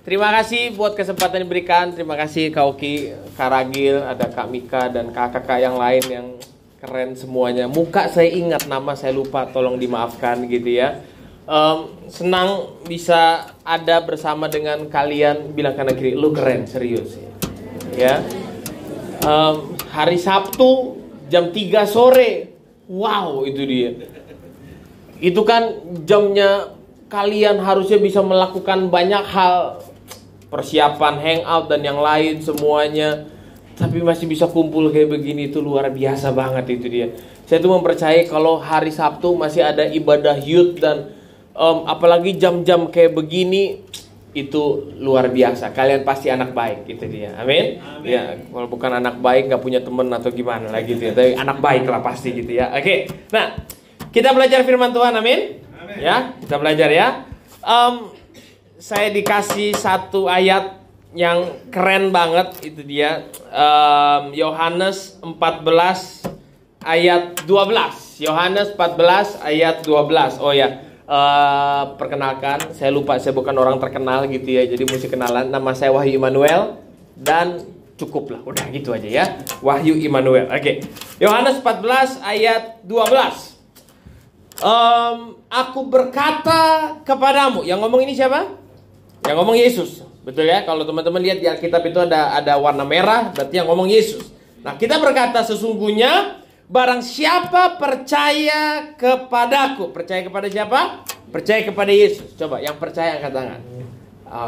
Terima kasih buat kesempatan diberikan. Terima kasih Kak Oki, Kak Ragil, ada Kak Mika dan kakak-kakak yang lain yang keren semuanya. Muka saya ingat, nama saya lupa, tolong dimaafkan gitu ya. Um, senang bisa ada bersama dengan kalian. Bilang kanan kiri, lu keren, serius ya. ya. Um, hari Sabtu jam 3 sore, wow itu dia. Itu kan jamnya kalian harusnya bisa melakukan banyak hal persiapan hangout dan yang lain semuanya. Tapi masih bisa kumpul kayak begini itu luar biasa banget itu dia. Saya tuh mempercayai kalau hari Sabtu masih ada ibadah youth dan um, apalagi jam-jam kayak begini itu luar biasa. Kalian pasti anak baik itu dia. Amin, amin. ya kalau bukan anak baik nggak punya temen atau gimana lagi gitu ya. Tapi anak baik lah pasti gitu ya. Oke nah kita belajar firman Tuhan amin? Ya, kita belajar ya. Um, saya dikasih satu ayat yang keren banget itu dia um, Yohanes 14 ayat 12 Yohanes 14 ayat 12 oh ya uh, perkenalkan saya lupa saya bukan orang terkenal gitu ya jadi mesti kenalan nama saya Wahyu Immanuel dan cukup lah udah gitu aja ya Wahyu Immanuel oke okay. Yohanes 14 ayat 12 um, aku berkata kepadamu. Yang ngomong ini siapa? Yang ngomong Yesus. Betul ya? Kalau teman-teman lihat di Alkitab itu ada ada warna merah, berarti yang ngomong Yesus. Nah, kita berkata sesungguhnya barang siapa percaya kepadaku, percaya kepada siapa? Percaya kepada Yesus. Coba yang percaya angkat tangan.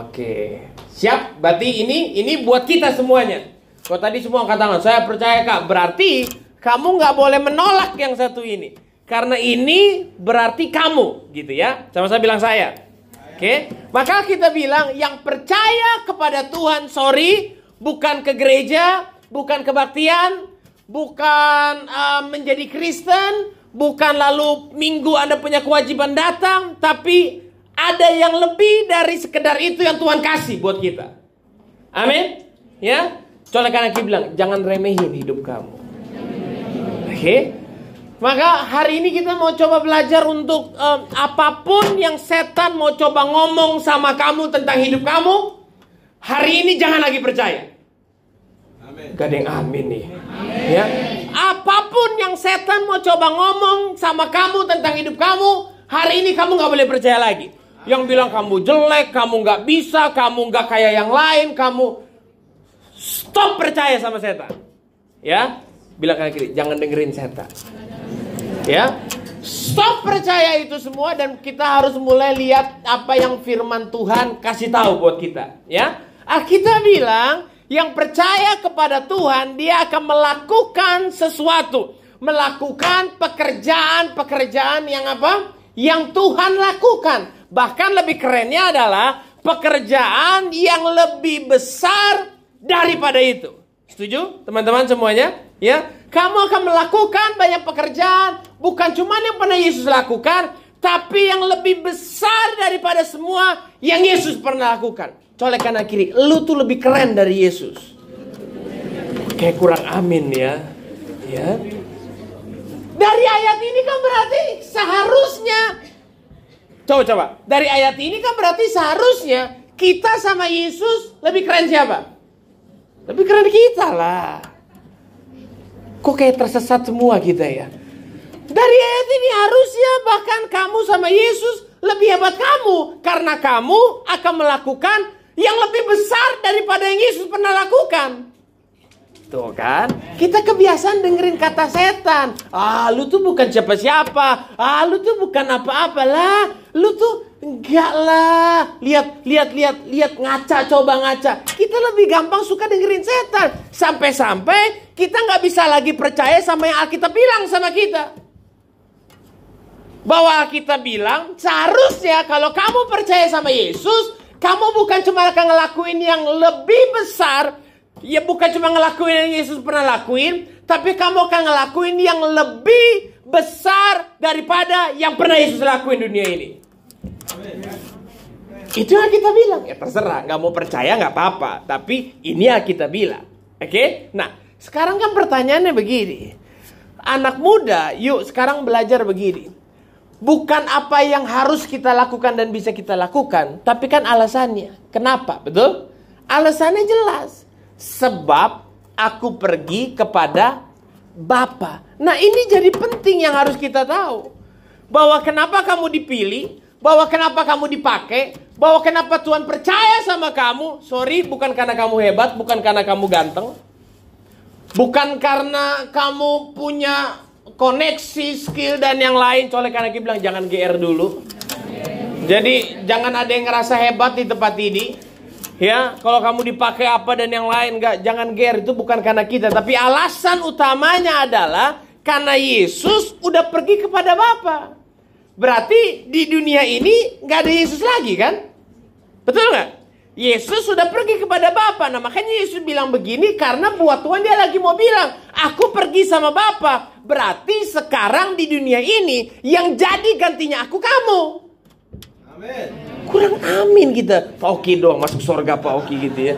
Oke. Siap? Berarti ini ini buat kita semuanya. Kalau tadi semua angkat tangan, saya percaya Kak. Berarti kamu nggak boleh menolak yang satu ini. Karena ini berarti kamu, gitu ya. Sama saya bilang saya. Oke, maka kita bilang yang percaya kepada Tuhan, sorry, bukan ke gereja, bukan kebaktian, bukan uh, menjadi Kristen, bukan lalu minggu Anda punya kewajiban datang, tapi ada yang lebih dari sekedar itu yang Tuhan kasih buat kita. Amin. Ya. Karena kita bilang jangan remehin hidup kamu. Oke. Okay? Maka hari ini kita mau coba belajar untuk um, apa pun yang setan mau coba ngomong sama kamu tentang hidup kamu, hari ini jangan lagi percaya. Amin. Gak ada yang amin nih. Amin. Ya. Apa pun yang setan mau coba ngomong sama kamu tentang hidup kamu, hari ini kamu nggak boleh percaya lagi. Yang bilang kamu jelek, kamu nggak bisa, kamu nggak kayak yang lain, kamu stop percaya sama setan. Ya, bilang kiri, jangan dengerin setan. Ya. Stop percaya itu semua dan kita harus mulai lihat apa yang firman Tuhan kasih tahu buat kita, ya. Ah, kita bilang yang percaya kepada Tuhan dia akan melakukan sesuatu, melakukan pekerjaan-pekerjaan yang apa? Yang Tuhan lakukan. Bahkan lebih kerennya adalah pekerjaan yang lebih besar daripada itu. Setuju, teman-teman semuanya? Ya, kamu akan melakukan banyak pekerjaan, bukan cuma yang pernah Yesus lakukan, tapi yang lebih besar daripada semua yang Yesus pernah lakukan. Colek kanan kiri, lu tuh lebih keren dari Yesus. Kayak kurang amin ya. Ya. Dari ayat ini kan berarti seharusnya Coba coba. Dari ayat ini kan berarti seharusnya kita sama Yesus lebih keren siapa? Lebih keren kita lah. Kok kayak tersesat semua kita ya? Dari ayat ini harusnya bahkan kamu sama Yesus lebih hebat kamu. Karena kamu akan melakukan yang lebih besar daripada yang Yesus pernah lakukan. Tuh kan, kita kebiasaan dengerin kata setan. Ah, lu tuh bukan siapa-siapa. Ah, lu tuh bukan apa-apa lah. Lu tuh enggak lah. Lihat, lihat, lihat, lihat ngaca, coba ngaca. Kita lebih gampang suka dengerin setan. Sampai-sampai kita nggak bisa lagi percaya sama yang Alkitab bilang sama kita. Bahwa kita bilang seharusnya kalau kamu percaya sama Yesus, kamu bukan cuma akan ngelakuin yang lebih besar, ya bukan cuma ngelakuin yang Yesus pernah lakuin, tapi kamu akan ngelakuin yang lebih besar daripada yang pernah Yesus lakuin dunia ini. Itu yang kita bilang. Ya terserah, nggak mau percaya nggak apa-apa. Tapi ini yang kita bilang. Oke? Okay? Nah, sekarang kan pertanyaannya begini. Anak muda, yuk sekarang belajar begini. bukan apa yang harus kita lakukan dan bisa kita lakukan, tapi kan alasannya. Kenapa? Betul? Alasannya jelas. Sebab aku pergi kepada Bapa. Nah, ini jadi penting yang harus kita tahu. Bahwa kenapa kamu dipilih, bahwa kenapa kamu dipakai, bahwa kenapa Tuhan percaya sama kamu. Sorry, bukan karena kamu hebat, bukan karena kamu ganteng. Bukan karena kamu punya koneksi, skill dan yang lain. Karena kita bilang jangan GR dulu. Jadi jangan ada yang ngerasa hebat di tempat ini. Ya, kalau kamu dipakai apa dan yang lain nggak jangan GR itu bukan karena kita, tapi alasan utamanya adalah karena Yesus udah pergi kepada Bapa. Berarti di dunia ini nggak ada Yesus lagi kan? Betul nggak? Yesus sudah pergi kepada Bapa. Nah makanya Yesus bilang begini karena buat Tuhan dia lagi mau bilang, aku pergi sama Bapa. Berarti sekarang di dunia ini yang jadi gantinya aku kamu. Amin. Kurang amin kita. Pak Oki doang masuk surga Pak Oki gitu ya.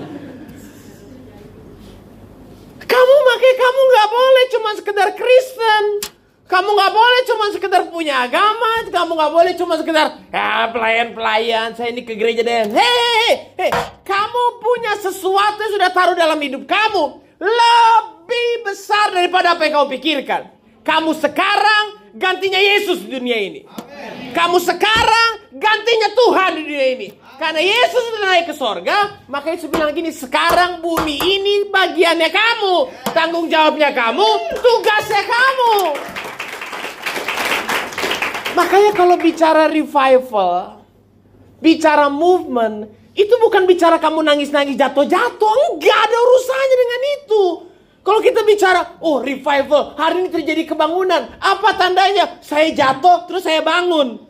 Kamu makanya kamu nggak boleh cuma sekedar Kristen. Kamu nggak boleh cuma sekedar punya agama, kamu nggak boleh cuma sekedar ya pelayan-pelayan. Saya ini ke gereja deh. Hei, hei, kamu punya sesuatu yang sudah taruh dalam hidup kamu lebih besar daripada apa yang kamu pikirkan. Kamu sekarang gantinya Yesus di dunia ini. Kamu sekarang gantinya Tuhan di dunia ini. Karena Yesus sudah naik ke sorga, maka Yesus bilang gini, sekarang bumi ini bagiannya kamu. Tanggung jawabnya kamu, tugasnya kamu. Makanya kalau bicara revival, bicara movement, itu bukan bicara kamu nangis-nangis jatuh-jatuh. Enggak ada urusannya dengan itu. Kalau kita bicara, oh revival, hari ini terjadi kebangunan. Apa tandanya? Saya jatuh, terus saya bangun.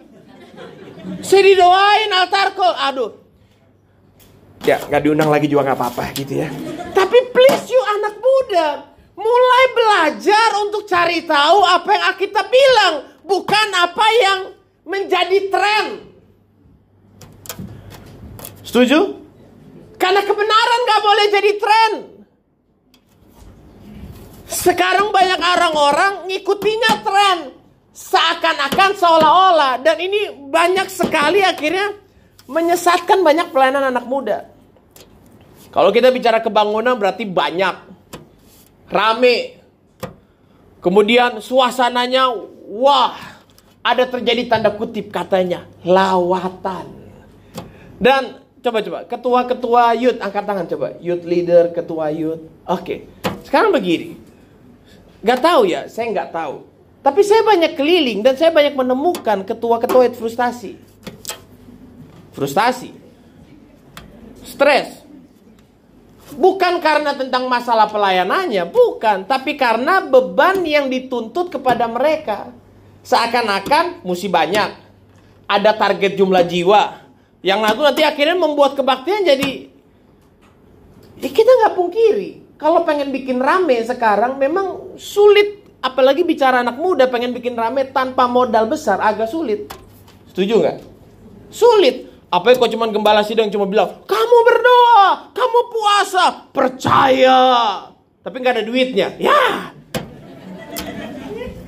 Saya didoain altar call. Aduh. Ya, nggak diundang lagi juga nggak apa-apa gitu ya. Tapi please you anak muda, mulai belajar untuk cari tahu apa yang kita bilang, bukan apa yang menjadi tren. Setuju? Karena kebenaran nggak boleh jadi tren. Sekarang banyak orang-orang ngikutinya tren. Seakan-akan seolah-olah. Dan ini banyak sekali akhirnya menyesatkan banyak pelayanan anak muda. Kalau kita bicara kebangunan berarti banyak. Rame. Kemudian suasananya wah ada terjadi tanda kutip katanya lawatan. Dan coba-coba ketua-ketua youth angkat tangan coba. Youth leader, ketua youth. Oke. Sekarang begini. Gak tahu ya, saya nggak tahu. Tapi saya banyak keliling dan saya banyak menemukan ketua-ketua itu frustasi. Frustasi. Stres. Bukan karena tentang masalah pelayanannya, bukan. Tapi karena beban yang dituntut kepada mereka. Seakan-akan mesti banyak. Ada target jumlah jiwa. Yang nanti, nanti akhirnya membuat kebaktian jadi... Ya kita nggak pungkiri kalau pengen bikin rame sekarang memang sulit. Apalagi bicara anak muda pengen bikin rame tanpa modal besar agak sulit. Setuju nggak? Sulit. Apa kau cuman gembala sidang cuma bilang, kamu berdoa, kamu puasa, percaya. Tapi nggak ada duitnya. Ya.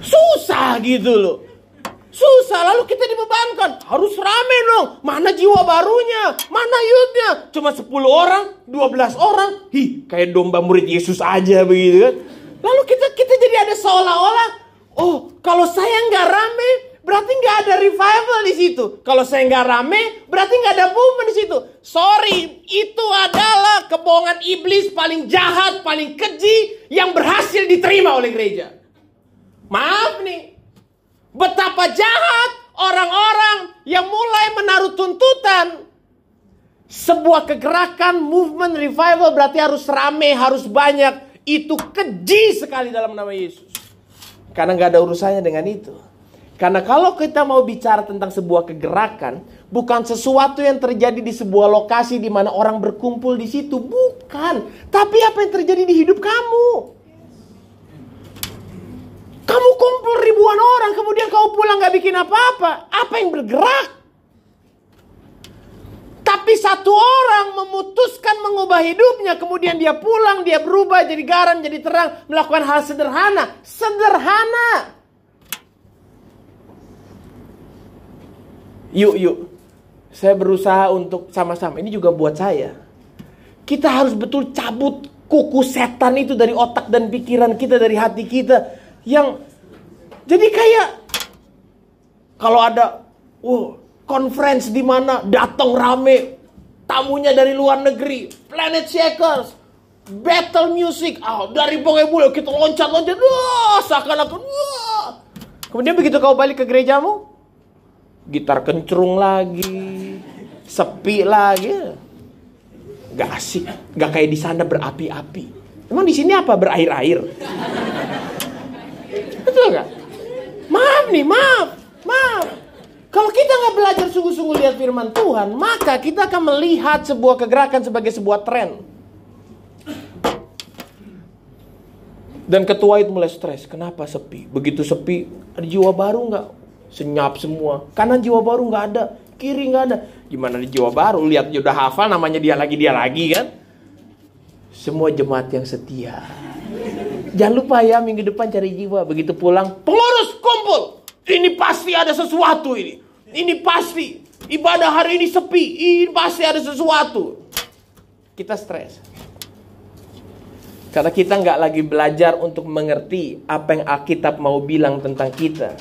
Susah gitu loh. Susah, lalu kita dibebankan. Harus rame dong. Mana jiwa barunya? Mana youthnya? Cuma 10 orang, 12 orang. Hi, kayak domba murid Yesus aja begitu kan. Lalu kita kita jadi ada seolah-olah, oh kalau saya nggak rame, berarti nggak ada revival di situ. Kalau saya nggak rame, berarti nggak ada movement di situ. Sorry, itu adalah kebohongan iblis paling jahat, paling keji yang berhasil diterima oleh gereja. Maaf nih, Betapa jahat orang-orang yang mulai menaruh tuntutan. Sebuah kegerakan, movement, revival berarti harus rame, harus banyak. Itu keji sekali dalam nama Yesus. Karena nggak ada urusannya dengan itu. Karena kalau kita mau bicara tentang sebuah kegerakan, bukan sesuatu yang terjadi di sebuah lokasi di mana orang berkumpul di situ, bukan. Tapi apa yang terjadi di hidup kamu? Kamu kumpul ribuan orang, kemudian kau pulang gak bikin apa-apa. Apa yang bergerak? Tapi satu orang memutuskan mengubah hidupnya, kemudian dia pulang, dia berubah jadi garam, jadi terang, melakukan hal sederhana. Sederhana. Yuk, yuk. Saya berusaha untuk sama-sama. Ini juga buat saya. Kita harus betul cabut kuku setan itu dari otak dan pikiran kita, dari hati kita. Yang jadi kayak kalau ada wow, conference di mana datang rame tamunya dari luar negeri, Planet Shakers, battle music, oh, dari pokoknya bulu kita loncat-loncat, wah, seakan-akan, wah. Kemudian begitu kau balik ke gerejamu, gitar kencrung lagi, sepi lagi, gak asik, gak kayak di sana berapi-api. Emang di sini apa berair-air? Betul gak? Maaf nih, maaf, maaf. Kalau kita nggak belajar sungguh-sungguh lihat firman Tuhan, maka kita akan melihat sebuah kegerakan sebagai sebuah tren. Dan ketua itu mulai stres. Kenapa sepi? Begitu sepi, ada jiwa baru nggak? Senyap semua. Kanan jiwa baru nggak ada, kiri nggak ada. Gimana di jiwa baru? Lihat udah hafal namanya dia lagi dia lagi kan? Semua jemaat yang setia. Jangan lupa ya minggu depan cari jiwa. Begitu pulang, pengurus kumpul. Ini pasti ada sesuatu ini. Ini pasti ibadah hari ini sepi. Ini pasti ada sesuatu. Kita stres. Karena kita nggak lagi belajar untuk mengerti apa yang Alkitab mau bilang tentang kita.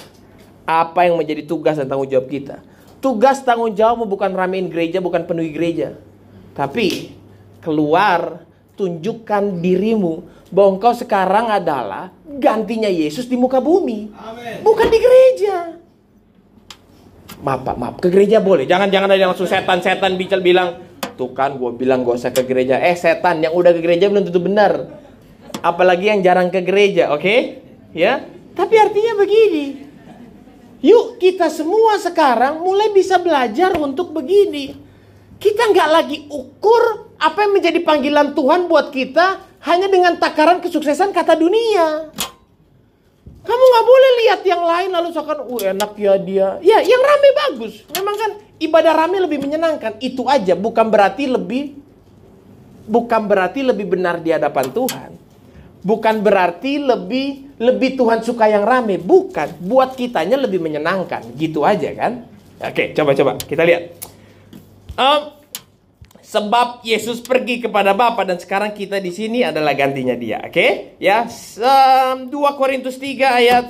Apa yang menjadi tugas dan tanggung jawab kita. Tugas tanggung jawab bukan ramein gereja, bukan penuhi gereja. Tapi keluar, tunjukkan dirimu bahwa engkau sekarang adalah gantinya Yesus di muka bumi. Amen. Bukan di gereja. Maaf pak maaf. Ke gereja boleh. Jangan jangan ada langsung setan setan bicara bilang tuh kan gue bilang gak usah ke gereja. Eh setan yang udah ke gereja belum tentu benar. Apalagi yang jarang ke gereja oke? Okay? ya? Tapi artinya begini. Yuk kita semua sekarang mulai bisa belajar untuk begini kita nggak lagi ukur apa yang menjadi panggilan Tuhan buat kita hanya dengan takaran kesuksesan kata dunia. Kamu nggak boleh lihat yang lain lalu seakan, uh enak ya dia. Ya, yang rame bagus. Memang kan ibadah rame lebih menyenangkan. Itu aja, bukan berarti lebih bukan berarti lebih benar di hadapan Tuhan. Bukan berarti lebih lebih Tuhan suka yang rame, bukan. Buat kitanya lebih menyenangkan, gitu aja kan? Oke, coba-coba kita lihat. Um, Sebab Yesus pergi kepada Bapa dan sekarang kita di sini adalah gantinya dia. Oke? Okay? Ya, 2 Korintus 3 ayat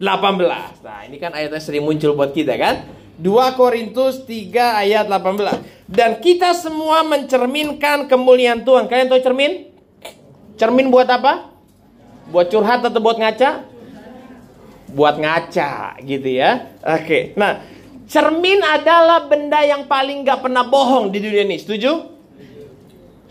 18. Nah, ini kan ayatnya sering muncul buat kita kan? 2 Korintus 3 ayat 18. Dan kita semua mencerminkan kemuliaan Tuhan. Kalian tahu cermin? Cermin buat apa? Buat curhat atau buat ngaca? Buat ngaca gitu ya. Oke. Nah, Cermin adalah benda yang paling gak pernah bohong di dunia ini. Setuju?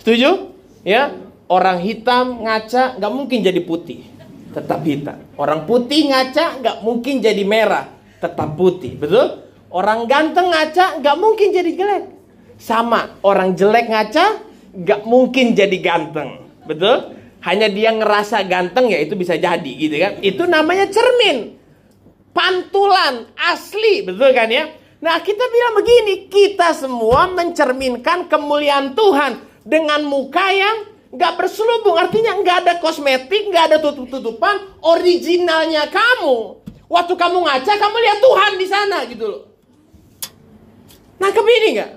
Setuju? Ya, orang hitam ngaca gak mungkin jadi putih, tetap hitam. Orang putih ngaca gak mungkin jadi merah, tetap putih. Betul? Orang ganteng ngaca gak mungkin jadi jelek. Sama, orang jelek ngaca gak mungkin jadi ganteng. Betul? Hanya dia ngerasa ganteng ya itu bisa jadi gitu kan. Itu namanya cermin pantulan asli, betul kan ya? Nah, kita bilang begini, kita semua mencerminkan kemuliaan Tuhan dengan muka yang nggak berselubung, artinya nggak ada kosmetik, nggak ada tutup-tutupan, originalnya kamu. Waktu kamu ngaca, kamu lihat Tuhan di sana gitu loh. Nah, ini nggak?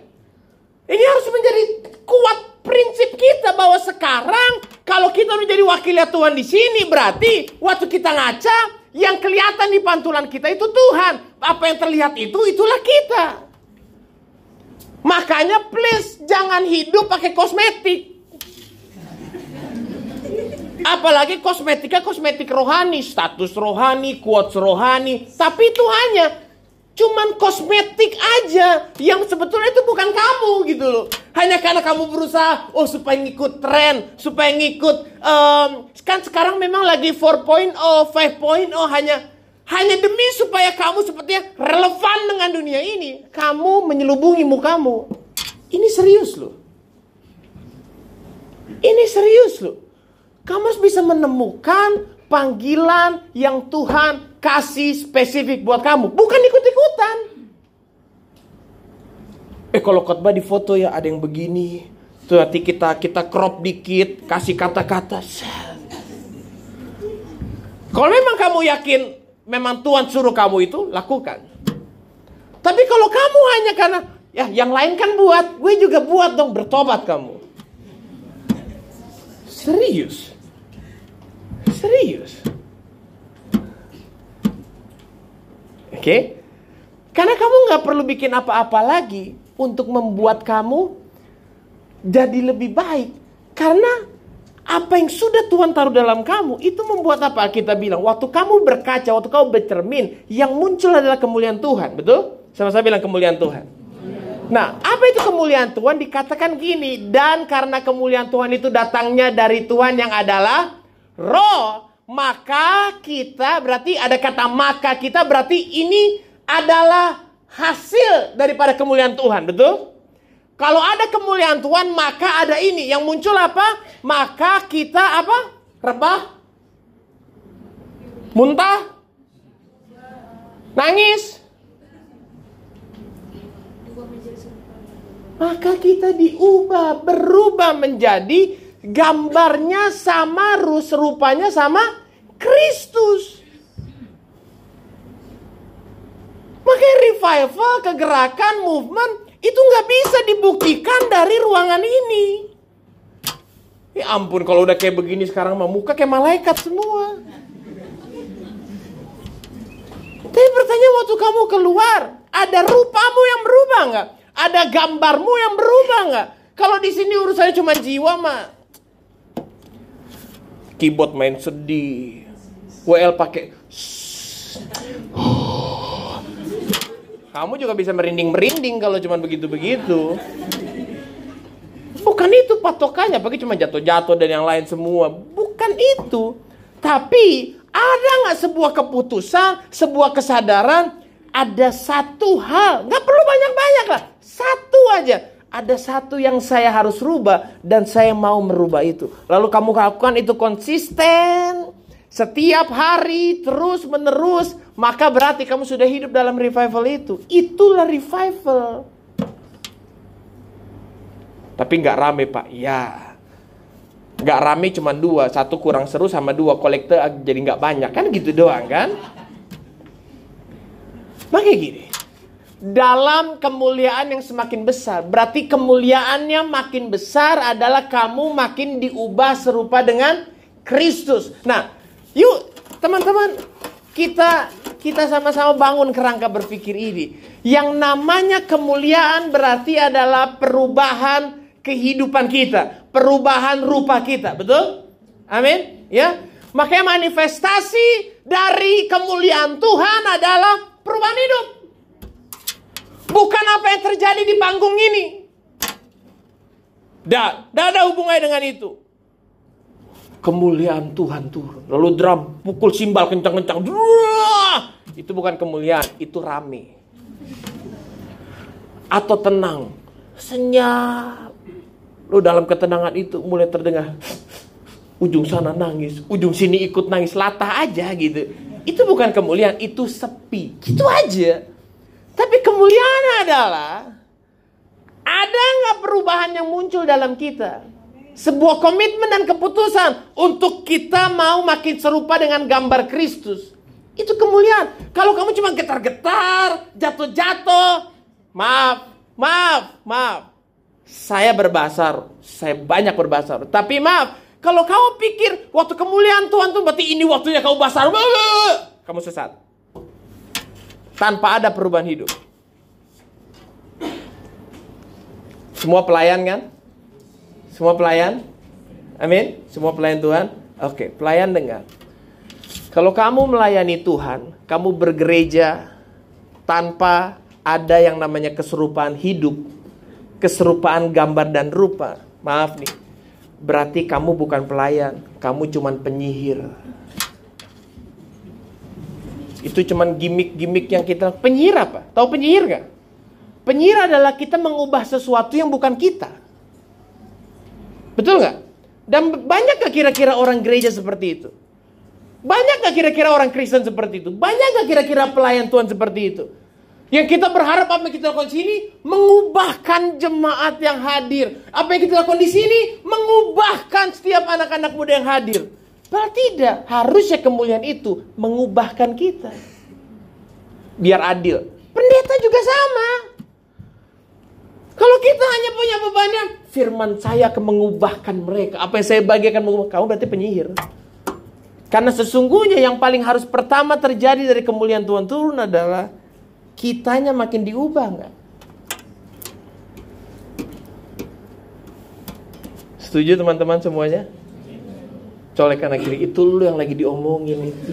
Ini harus menjadi kuat prinsip kita bahwa sekarang kalau kita menjadi wakilnya Tuhan di sini berarti waktu kita ngaca yang kelihatan di pantulan kita itu Tuhan. Apa yang terlihat itu, itulah kita. Makanya please jangan hidup pakai kosmetik. Apalagi kosmetika kosmetik rohani, status rohani, quotes rohani. Tapi itu hanya cuman kosmetik aja yang sebetulnya itu bukan kamu gitu loh. Hanya karena kamu berusaha oh supaya ngikut tren, supaya ngikut um, kan sekarang memang lagi 4.0, 5.0 hanya hanya demi supaya kamu sepertinya relevan dengan dunia ini. Kamu menyelubungi mukamu. Ini serius loh. Ini serius loh. Kamu harus bisa menemukan panggilan yang Tuhan kasih spesifik buat kamu. Bukan ikut-ikutan. Eh kalau khotbah di foto ya ada yang begini. Tuh nanti kita kita crop dikit, kasih kata-kata. Kalau memang kamu yakin memang Tuhan suruh kamu itu, lakukan. Tapi kalau kamu hanya karena ya yang lain kan buat, gue juga buat dong bertobat kamu. Serius. Serius. Oke? Okay? Karena kamu nggak perlu bikin apa-apa lagi untuk membuat kamu jadi lebih baik. Karena apa yang sudah Tuhan taruh dalam kamu itu membuat apa kita bilang waktu kamu berkaca waktu kamu bercermin yang muncul adalah kemuliaan Tuhan betul sama-sama bilang kemuliaan Tuhan nah apa itu kemuliaan Tuhan dikatakan gini dan karena kemuliaan Tuhan itu datangnya dari Tuhan yang adalah roh maka kita berarti ada kata maka kita berarti ini adalah hasil daripada kemuliaan Tuhan betul kalau ada kemuliaan Tuhan, maka ada ini. Yang muncul apa? Maka kita apa? Rebah? Muntah? Nangis? Maka kita diubah, berubah menjadi gambarnya sama, serupanya sama Kristus. Makanya revival, kegerakan, movement itu nggak bisa dibuktikan dari ruangan ini. Ya ampun kalau udah kayak begini sekarang mah muka kayak malaikat semua. Tapi pertanyaan waktu kamu keluar, ada rupamu yang berubah nggak? Ada gambarmu yang berubah nggak? Kalau di sini urusannya cuma jiwa mah, keyboard main sedih, WL pakai kamu juga bisa merinding-merinding kalau cuma begitu-begitu. Bukan itu patokannya, pakai cuma jatuh-jatuh dan yang lain semua. Bukan itu. Tapi ada nggak sebuah keputusan, sebuah kesadaran, ada satu hal, nggak perlu banyak-banyak lah, satu aja. Ada satu yang saya harus rubah dan saya mau merubah itu. Lalu kamu lakukan itu konsisten, setiap hari terus menerus, maka berarti kamu sudah hidup dalam revival itu. Itulah revival. Tapi nggak rame pak, ya. Nggak rame cuma dua, satu kurang seru sama dua kolektor jadi nggak banyak kan gitu doang kan? Makanya gini, dalam kemuliaan yang semakin besar, berarti kemuliaannya makin besar adalah kamu makin diubah serupa dengan Kristus. Nah, Yuk, teman-teman, kita kita sama-sama bangun kerangka berpikir ini. Yang namanya kemuliaan berarti adalah perubahan kehidupan kita, perubahan rupa kita, betul? Amin. Ya. Makanya manifestasi dari kemuliaan Tuhan adalah perubahan hidup. Bukan apa yang terjadi di panggung ini. Tidak, tidak ada hubungannya dengan itu kemuliaan Tuhan turun. Lalu drum pukul simbal kencang-kencang. Itu bukan kemuliaan, itu rame. Atau tenang, senyap. Lalu dalam ketenangan itu mulai terdengar ujung sana nangis, ujung sini ikut nangis, latah aja gitu. Itu bukan kemuliaan, itu sepi. Gitu aja. Tapi kemuliaan adalah ada nggak perubahan yang muncul dalam kita? sebuah komitmen dan keputusan untuk kita mau makin serupa dengan gambar Kristus. Itu kemuliaan. Kalau kamu cuma getar-getar, jatuh-jatuh, maaf, maaf, maaf. Saya berbasar, saya banyak berbasar. Tapi maaf, kalau kamu pikir waktu kemuliaan Tuhan tuh berarti ini waktunya kamu basar, kamu sesat. Tanpa ada perubahan hidup. Semua pelayan kan? Semua pelayan? Amin? Semua pelayan Tuhan? Oke, pelayan dengar. Kalau kamu melayani Tuhan, kamu bergereja tanpa ada yang namanya keserupaan hidup, keserupaan gambar dan rupa. Maaf nih, berarti kamu bukan pelayan, kamu cuman penyihir. Itu cuman gimmick-gimmick yang kita penyihir apa? Tahu penyihir gak? Penyihir adalah kita mengubah sesuatu yang bukan kita. Betul nggak? Dan banyak gak kira-kira orang gereja seperti itu? Banyak gak kira-kira orang Kristen seperti itu? Banyak gak kira-kira pelayan Tuhan seperti itu? Yang kita berharap apa yang kita lakukan di sini mengubahkan jemaat yang hadir. Apa yang kita lakukan di sini mengubahkan setiap anak-anak muda yang hadir. Berarti tidak, harusnya kemuliaan itu mengubahkan kita. Biar adil. Pendeta juga sama. Kalau kita hanya punya bebannya, firman saya akan mengubahkan mereka. Apa yang saya bagikan mengubah kamu berarti penyihir. Karena sesungguhnya yang paling harus pertama terjadi dari kemuliaan Tuhan turun adalah kitanya makin diubah nggak? Setuju teman-teman semuanya? Colek kanan kiri itu lu yang lagi diomongin itu.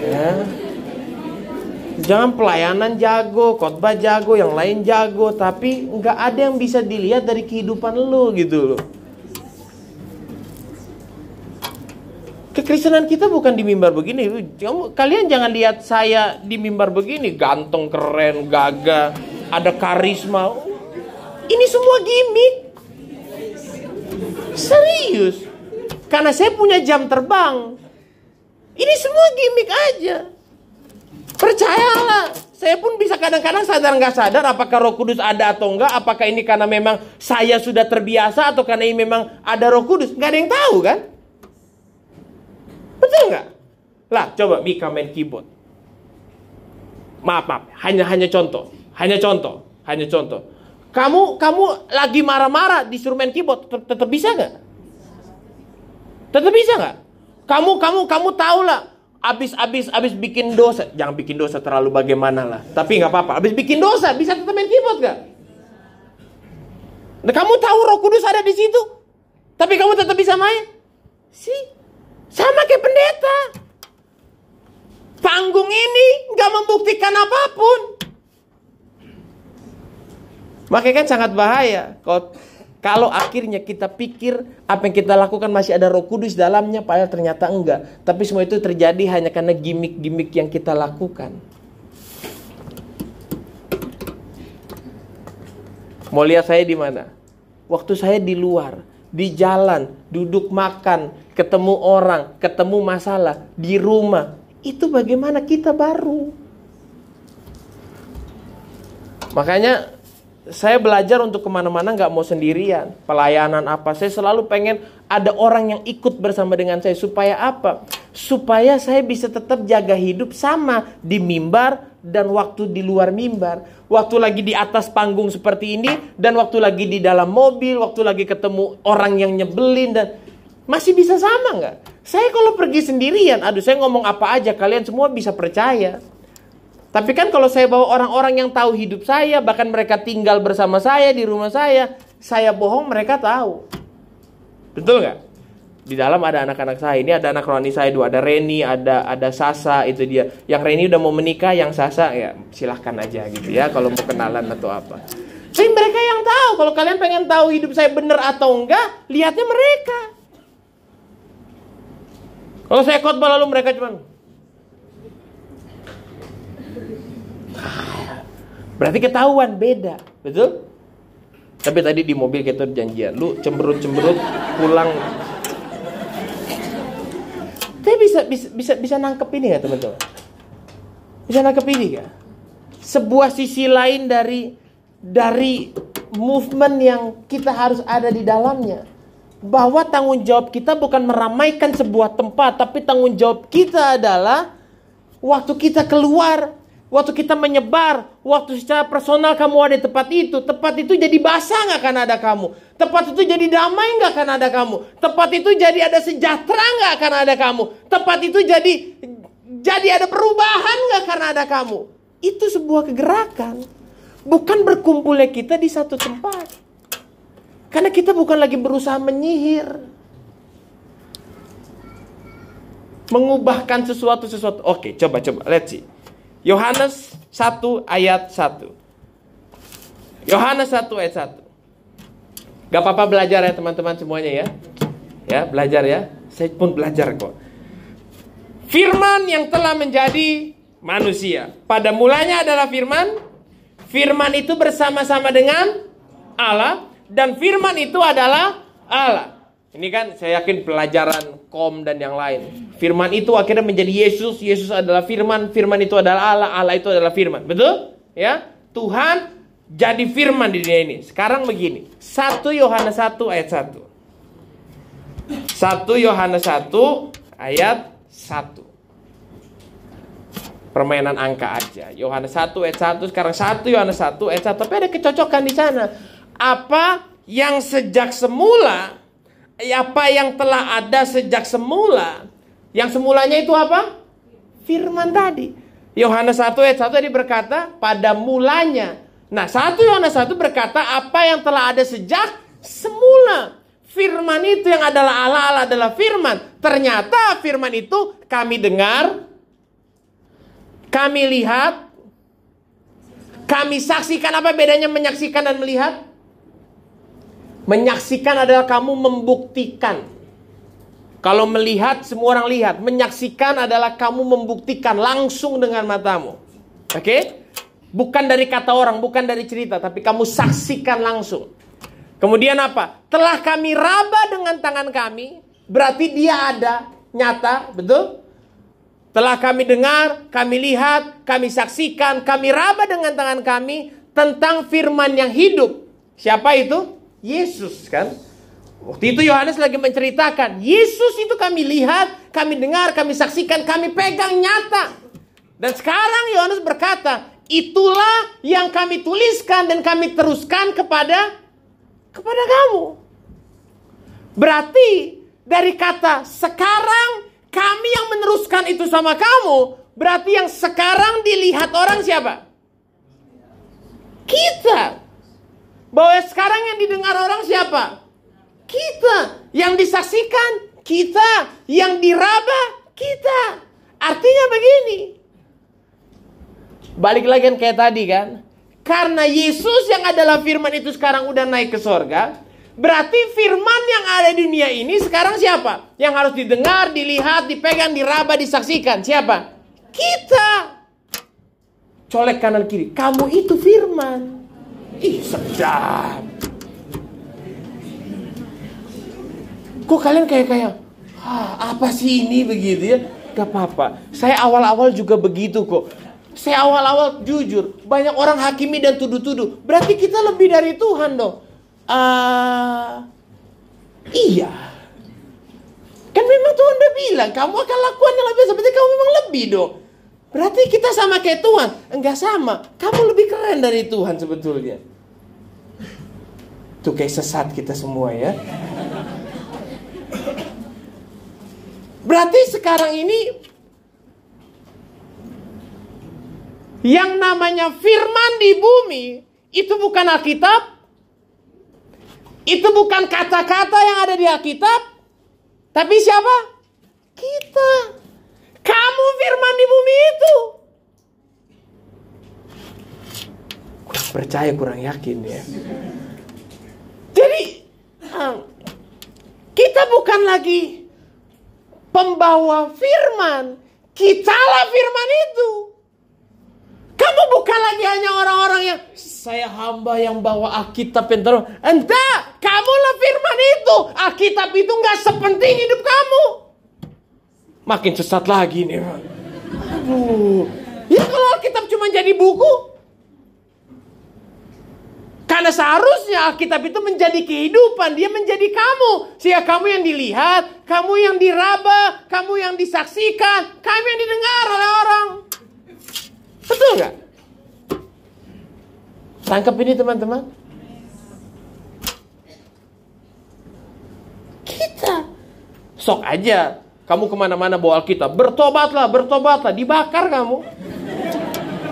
Ya. Jangan pelayanan jago, khotbah jago, yang lain jago, tapi nggak ada yang bisa dilihat dari kehidupan lu gitu loh. Kekristenan kita bukan di mimbar begini. Kamu, kalian jangan lihat saya di mimbar begini, ganteng, keren, gagah, ada karisma. Ini semua gimmick. Serius. Karena saya punya jam terbang. Ini semua gimmick aja. Percayalah, saya pun bisa kadang-kadang sadar nggak sadar apakah Roh Kudus ada atau enggak, apakah ini karena memang saya sudah terbiasa atau karena ini memang ada Roh Kudus, nggak ada yang tahu kan? Betul nggak? Lah, coba Mika main keyboard. Maaf, maaf, hanya hanya contoh, hanya contoh, hanya contoh. Kamu kamu lagi marah-marah disuruh main keyboard, tetap bisa nggak? Tetap bisa nggak? Kamu kamu kamu tahu lah abis abis abis bikin dosa jangan bikin dosa terlalu bagaimana lah tapi nggak apa-apa abis bikin dosa bisa tetap main keyboard gak? Nah, kamu tahu Roh Kudus ada di situ tapi kamu tetap bisa main sih sama kayak pendeta panggung ini nggak membuktikan apa pun makanya kan sangat bahaya kalau kalau akhirnya kita pikir apa yang kita lakukan masih ada roh kudus dalamnya, padahal ternyata enggak. Tapi semua itu terjadi hanya karena gimmick-gimmick yang kita lakukan. Mau lihat saya di mana? Waktu saya di luar, di jalan, duduk makan, ketemu orang, ketemu masalah, di rumah. Itu bagaimana kita baru. Makanya saya belajar untuk ke mana-mana nggak mau sendirian. Pelayanan apa, saya selalu pengen ada orang yang ikut bersama dengan saya. Supaya apa? Supaya saya bisa tetap jaga hidup sama di mimbar dan waktu di luar mimbar. Waktu lagi di atas panggung seperti ini dan waktu lagi di dalam mobil, waktu lagi ketemu orang yang nyebelin dan masih bisa sama nggak? Saya kalau pergi sendirian, aduh saya ngomong apa aja kalian semua bisa percaya. Tapi kan kalau saya bawa orang-orang yang tahu hidup saya, bahkan mereka tinggal bersama saya di rumah saya, saya bohong mereka tahu. Betul nggak? Di dalam ada anak-anak saya. Ini ada anak rohani saya dua, ada Reni, ada ada Sasa itu dia. Yang Reni udah mau menikah, yang Sasa ya silahkan aja gitu ya kalau mau kenalan atau apa. Tapi mereka yang tahu. Kalau kalian pengen tahu hidup saya benar atau enggak, lihatnya mereka. Kalau saya khotbah lalu mereka cuma Berarti ketahuan beda, betul? Tapi tadi di mobil kita janjian, lu cemberut-cemberut pulang. Tapi bisa bisa bisa bisa nangkep ini ya teman-teman? Bisa nangkep ini ya? Sebuah sisi lain dari dari movement yang kita harus ada di dalamnya. Bahwa tanggung jawab kita bukan meramaikan sebuah tempat, tapi tanggung jawab kita adalah waktu kita keluar Waktu kita menyebar, waktu secara personal kamu ada di tempat itu, tempat itu jadi basah nggak karena ada kamu. Tempat itu jadi damai nggak karena ada kamu. Tempat itu jadi ada sejahtera nggak karena ada kamu. Tempat itu jadi jadi ada perubahan nggak karena ada kamu. Itu sebuah kegerakan. Bukan berkumpulnya kita di satu tempat. Karena kita bukan lagi berusaha menyihir. Mengubahkan sesuatu-sesuatu. Oke, coba coba. Let's see. Yohanes 1 ayat 1. Yohanes 1 ayat 1. Gak apa-apa belajar ya teman-teman semuanya ya. Ya, belajar ya. Saya pun belajar kok. Firman yang telah menjadi manusia. Pada mulanya adalah firman. Firman itu bersama-sama dengan Allah. Dan firman itu adalah Allah. Ini kan saya yakin pelajaran kom dan yang lain. Firman itu akhirnya menjadi Yesus, Yesus adalah firman, firman itu adalah Allah, Allah itu adalah firman. Betul? Ya. Tuhan jadi firman di dunia ini. Sekarang begini. 1 Yohanes 1 ayat 1. 1 Yohanes 1 ayat 1. permainan angka aja. Yohanes 1 ayat 1 sekarang 1 Yohanes 1 ayat 1 tapi ada kecocokan di sana. Apa yang sejak semula apa yang telah ada sejak semula yang semulanya itu apa? Firman tadi. Yohanes 1 ayat 1 tadi berkata pada mulanya. Nah, 1 Yohanes 1 berkata apa yang telah ada sejak semula. Firman itu yang adalah Allah, Allah adalah firman. Ternyata firman itu kami dengar, kami lihat, kami saksikan. Apa bedanya menyaksikan dan melihat? Menyaksikan adalah kamu membuktikan. Kalau melihat, semua orang lihat. Menyaksikan adalah kamu membuktikan langsung dengan matamu. Oke? Okay? Bukan dari kata orang, bukan dari cerita, tapi kamu saksikan langsung. Kemudian apa? Telah kami raba dengan tangan kami, berarti dia ada, nyata, betul? Telah kami dengar, kami lihat, kami saksikan, kami raba dengan tangan kami tentang firman yang hidup. Siapa itu? Yesus kan? Waktu itu Yohanes lagi menceritakan, Yesus itu kami lihat, kami dengar, kami saksikan, kami pegang nyata. Dan sekarang Yohanes berkata, itulah yang kami tuliskan dan kami teruskan kepada kepada kamu. Berarti dari kata sekarang kami yang meneruskan itu sama kamu, berarti yang sekarang dilihat orang siapa? Kita. Bahwa sekarang yang didengar orang siapa? Kita. Yang disaksikan kita, yang diraba kita. Artinya begini. Balik lagi kan kayak tadi kan. Karena Yesus yang adalah firman itu sekarang udah naik ke sorga. Berarti firman yang ada di dunia ini sekarang siapa? Yang harus didengar, dilihat, dipegang, diraba, disaksikan. Siapa? Kita. Colek kanan kiri. Kamu itu firman. Ih sedap. Kok kalian kayak kayak ah, apa sih ini begitu ya? Gak apa-apa. Saya awal-awal juga begitu kok. Saya awal-awal jujur, banyak orang hakimi dan tuduh-tuduh. Berarti kita lebih dari Tuhan dong. Uh, iya. Kan memang Tuhan udah bilang, kamu akan lakukan yang lebih seperti kamu memang lebih dong. Berarti kita sama kayak Tuhan. Enggak sama. Kamu lebih keren dari Tuhan sebetulnya. Tuh kayak sesat kita semua ya. Berarti sekarang ini Yang namanya firman di bumi itu bukan Alkitab. Itu bukan kata-kata yang ada di Alkitab. Tapi siapa? Kita. Kamu firman di bumi itu. Kurang percaya, kurang yakin ya. Jadi kita bukan lagi pembawa firman. Kitalah firman itu. Kamu bukan lagi hanya orang-orang yang saya hamba yang bawa Alkitab yang terus. Entah, kamulah firman itu. Alkitab itu nggak sepenting hidup kamu. Makin sesat lagi nih. Aduh. Ya kalau Alkitab cuma jadi buku. Karena seharusnya Alkitab itu menjadi kehidupan. Dia menjadi kamu. Sehingga kamu yang dilihat, kamu yang diraba, kamu yang disaksikan, kamu yang didengar oleh orang. Betul nggak? Tangkap ini teman-teman. Kita. Sok aja. Kamu ke mana-mana bawa Alkitab. Bertobatlah, bertobatlah. Dibakar kamu.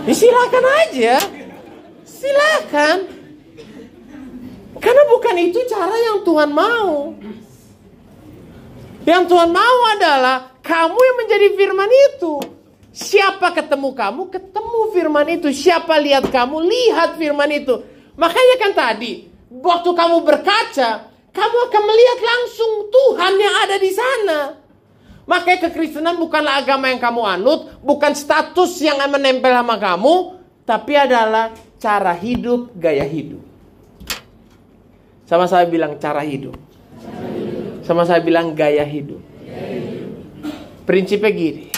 Ya, silakan aja. Silakan. Karena bukan itu cara yang Tuhan mau. Yang Tuhan mau adalah kamu yang menjadi firman itu. Siapa ketemu kamu, ketemu firman itu. Siapa lihat kamu, lihat firman itu. Makanya kan tadi, waktu kamu berkaca, kamu akan melihat langsung Tuhan yang ada di sana. Makanya kekristenan bukanlah agama yang kamu anut, bukan status yang menempel sama kamu, tapi adalah cara hidup, gaya hidup. Sama saya bilang cara hidup. Sama saya bilang gaya hidup. Prinsipnya gini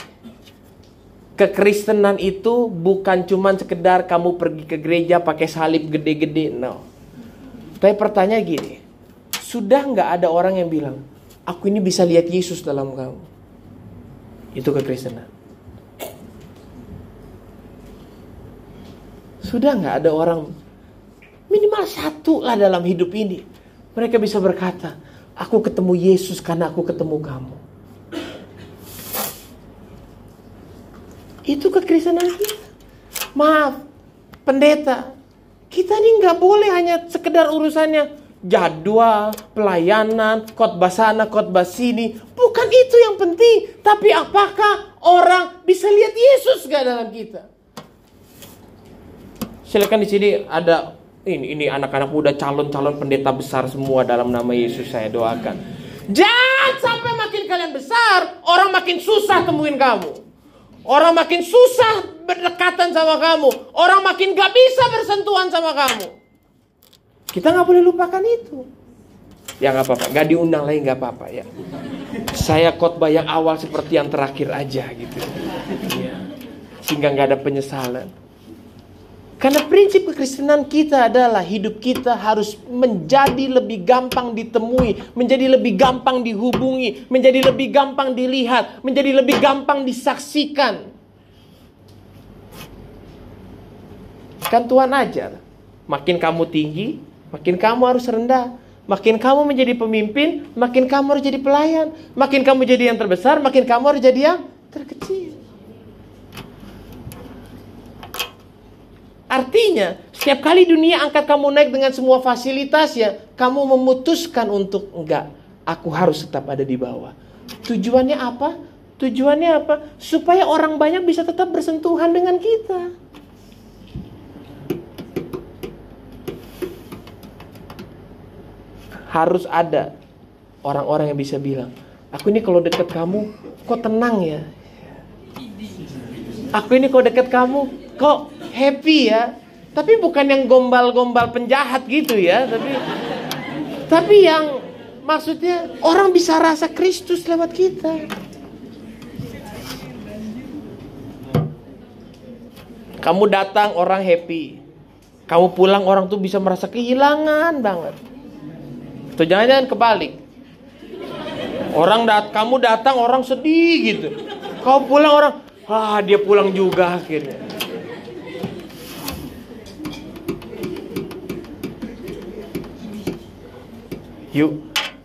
kekristenan itu bukan cuma sekedar kamu pergi ke gereja pakai salib gede-gede, no. Tapi pertanyaan gini, sudah nggak ada orang yang bilang, aku ini bisa lihat Yesus dalam kamu? Itu kekristenan. Sudah nggak ada orang minimal satu lah dalam hidup ini. Mereka bisa berkata, aku ketemu Yesus karena aku ketemu kamu. Itu kekristenan kita. Maaf, pendeta, kita ini nggak boleh hanya sekedar urusannya jadwal, pelayanan, khotbah sana, khotbah sini. Bukan itu yang penting. Tapi apakah orang bisa lihat Yesus gak dalam kita? Silakan di sini ada ini ini anak-anak muda calon-calon pendeta besar semua dalam nama Yesus saya doakan. Jangan sampai makin kalian besar, orang makin susah temuin kamu. Orang makin susah berdekatan sama kamu. Orang makin gak bisa bersentuhan sama kamu. Kita nggak boleh lupakan itu. Ya nggak apa-apa, nggak diundang lagi nggak apa-apa ya. Saya khotbah yang awal seperti yang terakhir aja gitu. Ya. Sehingga nggak ada penyesalan. Karena prinsip kekristenan kita adalah hidup kita harus menjadi lebih gampang ditemui, menjadi lebih gampang dihubungi, menjadi lebih gampang dilihat, menjadi lebih gampang disaksikan. Kan Tuhan ajar, makin kamu tinggi, makin kamu harus rendah. Makin kamu menjadi pemimpin, makin kamu harus jadi pelayan. Makin kamu jadi yang terbesar, makin kamu harus jadi yang terkecil. Artinya, setiap kali dunia angkat kamu naik dengan semua fasilitasnya, kamu memutuskan untuk enggak, aku harus tetap ada di bawah. Tujuannya apa? Tujuannya apa? Supaya orang banyak bisa tetap bersentuhan dengan kita. Harus ada orang-orang yang bisa bilang, aku ini kalau dekat kamu, kok tenang ya? Aku ini kalau dekat kamu, kok happy ya. Tapi bukan yang gombal-gombal penjahat gitu ya, tapi tapi yang maksudnya orang bisa rasa Kristus lewat kita. Kamu datang orang happy. Kamu pulang orang tuh bisa merasa kehilangan banget. Atau jangan-jangan kebalik. Orang dat kamu datang orang sedih gitu. Kau pulang orang, ah dia pulang juga akhirnya. Yuk,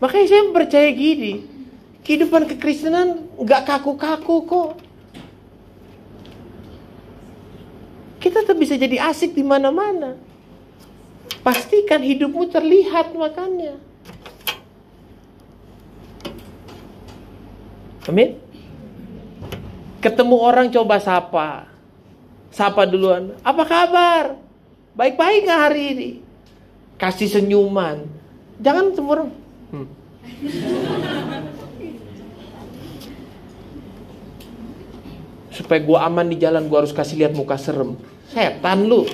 makanya saya percaya gini, kehidupan kekristenan nggak kaku-kaku kok. Kita tetap bisa jadi asik di mana-mana. Pastikan hidupmu terlihat makanya. Amin. Ketemu orang coba sapa. Sapa duluan. Apa kabar? Baik-baik gak hari ini? Kasih senyuman. Jangan semua Hmm. Supaya gua aman di jalan, gua harus kasih lihat muka serem. Setan lu.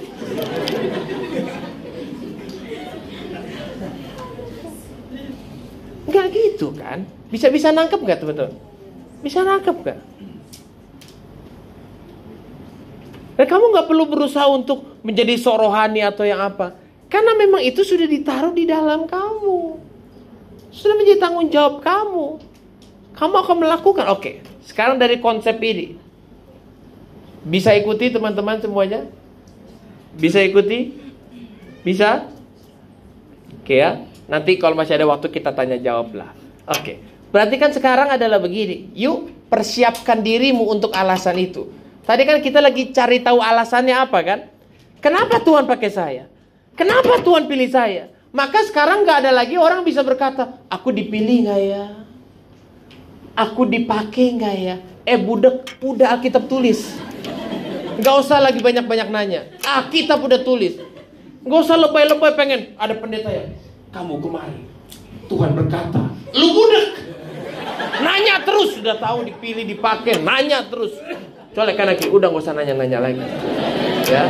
Enggak gitu kan? Bisa-bisa nangkep gak teman-teman? Bisa nangkep gak? Dan kamu nggak perlu berusaha untuk menjadi sorohani atau yang apa. Karena memang itu sudah ditaruh di dalam kamu. Sudah menjadi tanggung jawab kamu. Kamu akan melakukan. Oke, sekarang dari konsep ini. Bisa ikuti teman-teman semuanya? Bisa ikuti? Bisa? Oke ya. Nanti kalau masih ada waktu kita tanya jawab lah. Oke. Berarti kan sekarang adalah begini. Yuk persiapkan dirimu untuk alasan itu. Tadi kan kita lagi cari tahu alasannya apa kan? Kenapa Tuhan pakai saya? Kenapa Tuhan pilih saya? Maka sekarang nggak ada lagi orang bisa berkata, aku dipilih nggak ya? Aku dipakai nggak ya? Eh budak, udah Alkitab tulis. Nggak usah lagi banyak-banyak nanya. Alkitab udah tulis. Nggak usah lebay-lebay pengen. Ada pendeta ya? Kamu kemari. Tuhan berkata, lu budak. Nanya terus, sudah tahu dipilih, dipakai. Nanya terus. Colek kanan kiri, udah gak usah nanya-nanya lagi. Ya.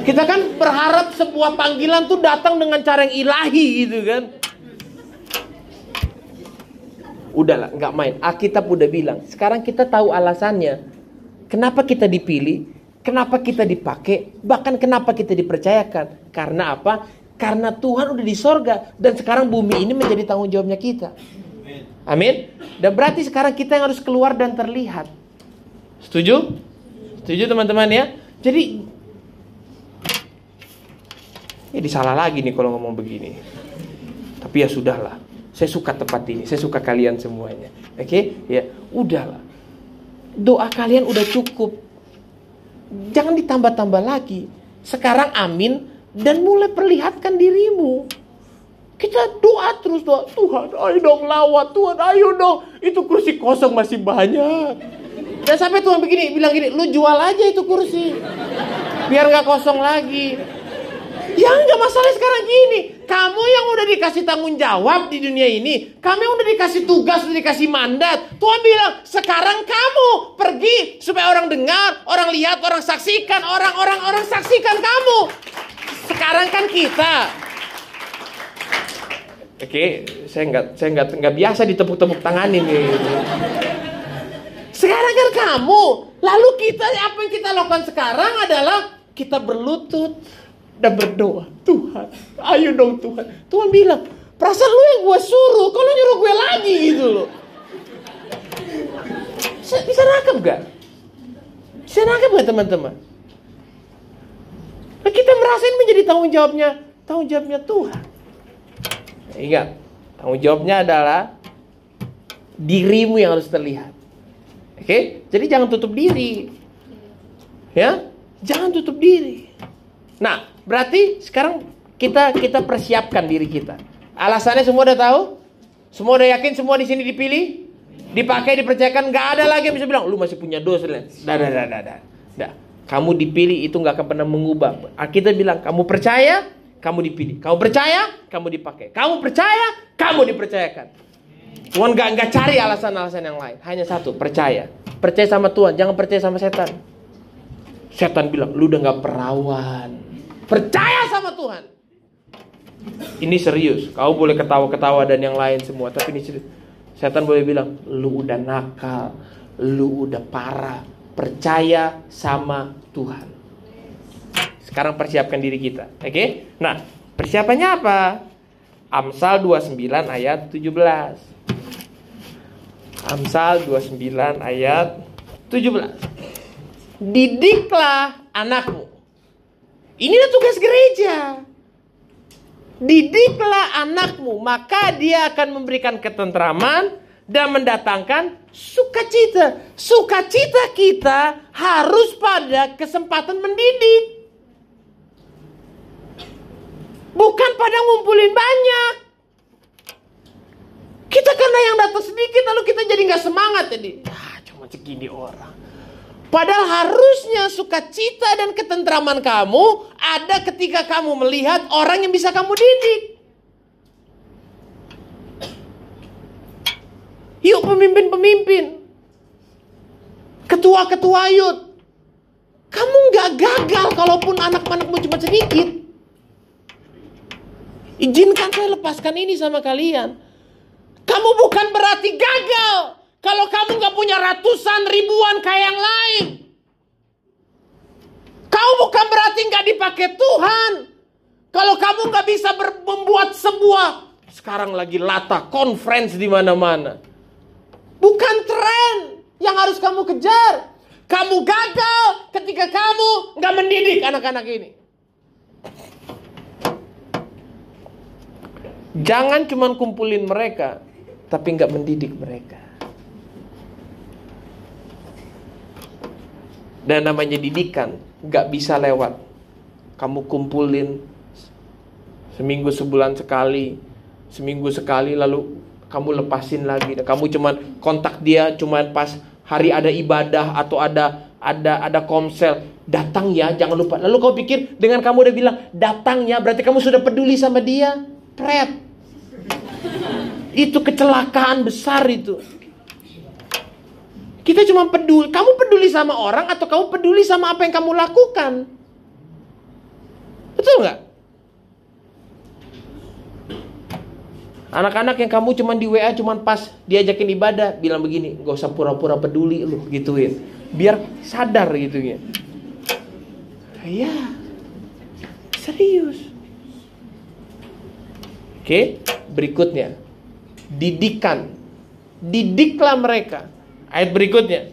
Kita kan berharap sebuah panggilan tuh datang dengan cara yang ilahi gitu kan. Udahlah, nggak main. Alkitab udah bilang. Sekarang kita tahu alasannya. Kenapa kita dipilih? Kenapa kita dipakai? Bahkan kenapa kita dipercayakan? Karena apa? Karena Tuhan udah di sorga dan sekarang bumi ini menjadi tanggung jawabnya kita. Amin. Dan berarti sekarang kita yang harus keluar dan terlihat. Setuju? Setuju teman-teman ya? Jadi Ya disalah lagi nih kalau ngomong begini. Tapi ya sudahlah. Saya suka tempat ini, saya suka kalian semuanya. Oke? Okay? Ya, udahlah. Doa kalian udah cukup. Jangan ditambah-tambah lagi. Sekarang amin dan mulai perlihatkan dirimu. Kita doa terus doa, Tuhan ayo dong lawat, Tuhan ayo dong. Itu kursi kosong masih banyak. Dan sampai Tuhan begini, bilang gini, lu jual aja itu kursi. Biar nggak kosong lagi. Ya nggak masalah sekarang gini. Kamu yang udah dikasih tanggung jawab di dunia ini. Kamu yang udah dikasih tugas, udah dikasih mandat. Tuhan bilang, sekarang kamu pergi supaya orang dengar, orang lihat, orang saksikan, orang-orang orang saksikan kamu. Sekarang kan kita Oke, saya nggak saya nggak nggak biasa ditepuk-tepuk tangan ini. Sekarang kan kamu, lalu kita apa yang kita lakukan sekarang adalah kita berlutut dan berdoa. Tuhan, ayo dong Tuhan. Tuhan bilang, perasaan lu yang gue suruh, kalau nyuruh gue lagi gitu loh. Bisa, bisa nangkep gak? Bisa nangkep gak teman-teman? Nah, kita merasain menjadi tanggung jawabnya, tanggung jawabnya Tuhan. Ingat, tanggung jawabnya adalah dirimu yang harus terlihat. Oke, jadi jangan tutup diri. Ya, jangan tutup diri. Nah, berarti sekarang kita kita persiapkan diri kita. Alasannya semua udah tahu? Semua udah yakin semua di sini dipilih? Dipakai, dipercayakan, nggak ada lagi yang bisa bilang lu masih punya dosa. Dah, dah, dah, dah, dah. dah. Kamu dipilih itu nggak akan pernah mengubah. Kita bilang kamu percaya, kamu dipilih. Kamu percaya, kamu dipakai. Kamu percaya, kamu dipercayakan. Tuhan gak, gak cari alasan-alasan yang lain. Hanya satu, percaya. Percaya sama Tuhan, jangan percaya sama setan. Setan bilang, lu udah gak perawan. Percaya sama Tuhan. Ini serius. Kau boleh ketawa-ketawa dan yang lain semua. Tapi ini serius. Setan boleh bilang, lu udah nakal. Lu udah parah. Percaya sama Tuhan. Sekarang persiapkan diri kita. Oke? Okay? Nah, persiapannya apa? Amsal 29 ayat 17. Amsal 29 ayat 17. Didiklah anakmu. Inilah tugas gereja. Didiklah anakmu, maka dia akan memberikan ketentraman dan mendatangkan sukacita. Sukacita kita harus pada kesempatan mendidik. Bukan pada ngumpulin banyak. Kita karena yang datang sedikit lalu kita jadi nggak semangat jadi. Ah, cuma segini orang. Padahal harusnya sukacita dan ketentraman kamu ada ketika kamu melihat orang yang bisa kamu didik. Yuk pemimpin-pemimpin. Ketua-ketua yud. Kamu nggak gagal kalaupun anak-anakmu cuma sedikit. Izinkan saya lepaskan ini sama kalian. Kamu bukan berarti gagal. Kalau kamu gak punya ratusan ribuan kayak yang lain. Kau bukan berarti gak dipakai Tuhan. Kalau kamu gak bisa membuat sebuah sekarang lagi lata conference di mana-mana. Bukan tren yang harus kamu kejar. Kamu gagal ketika kamu gak mendidik anak-anak ini. Jangan cuma kumpulin mereka, tapi nggak mendidik mereka. Dan namanya didikan nggak bisa lewat. Kamu kumpulin seminggu sebulan sekali, seminggu sekali lalu kamu lepasin lagi. Kamu cuman kontak dia cuman pas hari ada ibadah atau ada ada ada komsel datang ya jangan lupa. Lalu kau pikir dengan kamu udah bilang datang ya berarti kamu sudah peduli sama dia pret. Itu kecelakaan besar itu. Kita cuma peduli, kamu peduli sama orang atau kamu peduli sama apa yang kamu lakukan? Betul nggak? Anak-anak yang kamu cuma di WA cuma pas diajakin ibadah bilang begini, gak usah pura-pura peduli lu gituin, biar sadar gitu ya. Ya, serius. Oke, berikutnya. Didikan. Didiklah mereka. Ayat berikutnya.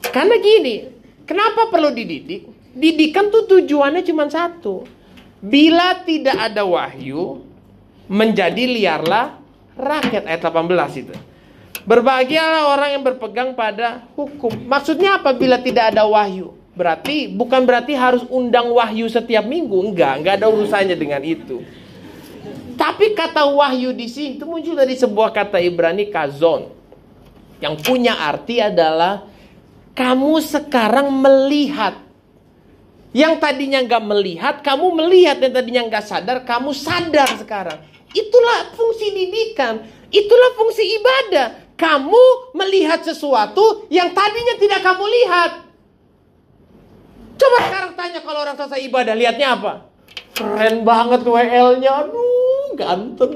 Karena gini, kenapa perlu dididik? Didikan tuh tujuannya cuma satu. Bila tidak ada wahyu, menjadi liarlah rakyat ayat 18 itu. Berbahagialah orang yang berpegang pada hukum. Maksudnya apa bila tidak ada wahyu? Berarti bukan berarti harus undang wahyu setiap minggu, enggak, enggak ada urusannya dengan itu. Tapi kata wahyu di sini itu muncul dari sebuah kata Ibrani kazon. Yang punya arti adalah kamu sekarang melihat yang tadinya nggak melihat, kamu melihat. Yang tadinya nggak sadar, kamu sadar sekarang. Itulah fungsi didikan. Itulah fungsi ibadah. Kamu melihat sesuatu yang tadinya tidak kamu lihat. Coba sekarang tanya kalau orang selesai ibadah, lihatnya apa? Keren banget WL-nya. Aduh, ganteng.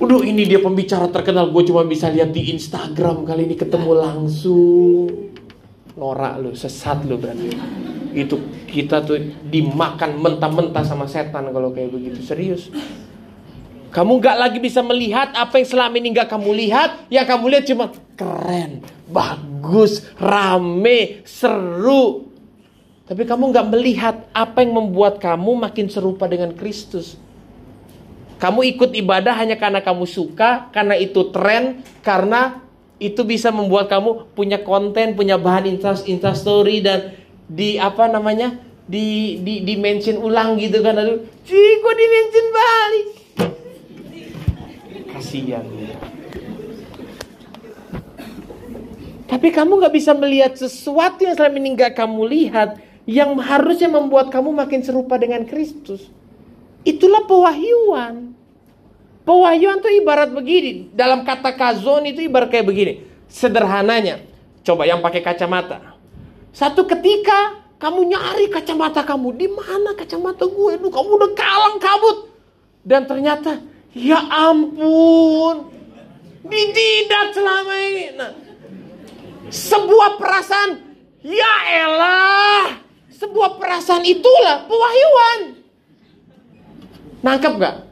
Udah ini dia pembicara terkenal. Gue cuma bisa lihat di Instagram kali ini ketemu langsung norak lu, sesat lu berarti. Itu kita tuh dimakan mentah-mentah sama setan kalau kayak begitu serius. Kamu gak lagi bisa melihat apa yang selama ini gak kamu lihat. Yang kamu lihat cuma keren, bagus, rame, seru. Tapi kamu gak melihat apa yang membuat kamu makin serupa dengan Kristus. Kamu ikut ibadah hanya karena kamu suka, karena itu tren, karena itu bisa membuat kamu punya konten, punya bahan insta, story dan di apa namanya? di di di mention ulang gitu kan aduh sih kok di mention balik kasihan tapi kamu nggak bisa melihat sesuatu yang selama ini nggak kamu lihat yang harusnya membuat kamu makin serupa dengan Kristus itulah pewahyuan Pewahyuan itu ibarat begini. Dalam kata kazon itu ibarat kayak begini. Sederhananya. Coba yang pakai kacamata. Satu ketika kamu nyari kacamata kamu. Di mana kacamata gue? Duh, kamu udah kalang kabut. Dan ternyata, ya ampun. Dijidat selama ini. Nah, sebuah perasaan, ya elah. Sebuah perasaan itulah pewahyuan. Nangkep gak?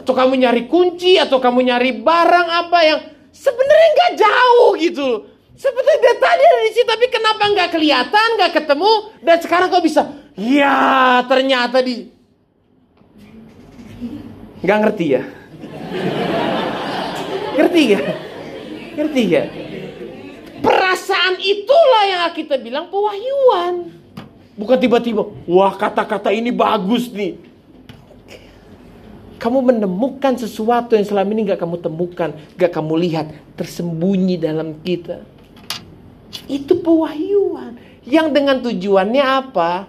atau kamu nyari kunci atau kamu nyari barang apa yang sebenarnya nggak jauh gitu. Seperti dia tadi di situ tapi kenapa nggak kelihatan, nggak ketemu dan sekarang kau bisa, ya ternyata di nggak ngerti ya? ngerti ya? Ngerti ya? Perasaan itulah yang kita bilang pewahyuan. Bukan tiba-tiba, wah kata-kata ini bagus nih kamu menemukan sesuatu yang selama ini gak kamu temukan, gak kamu lihat, tersembunyi dalam kita. Itu pewahyuan. Yang dengan tujuannya apa?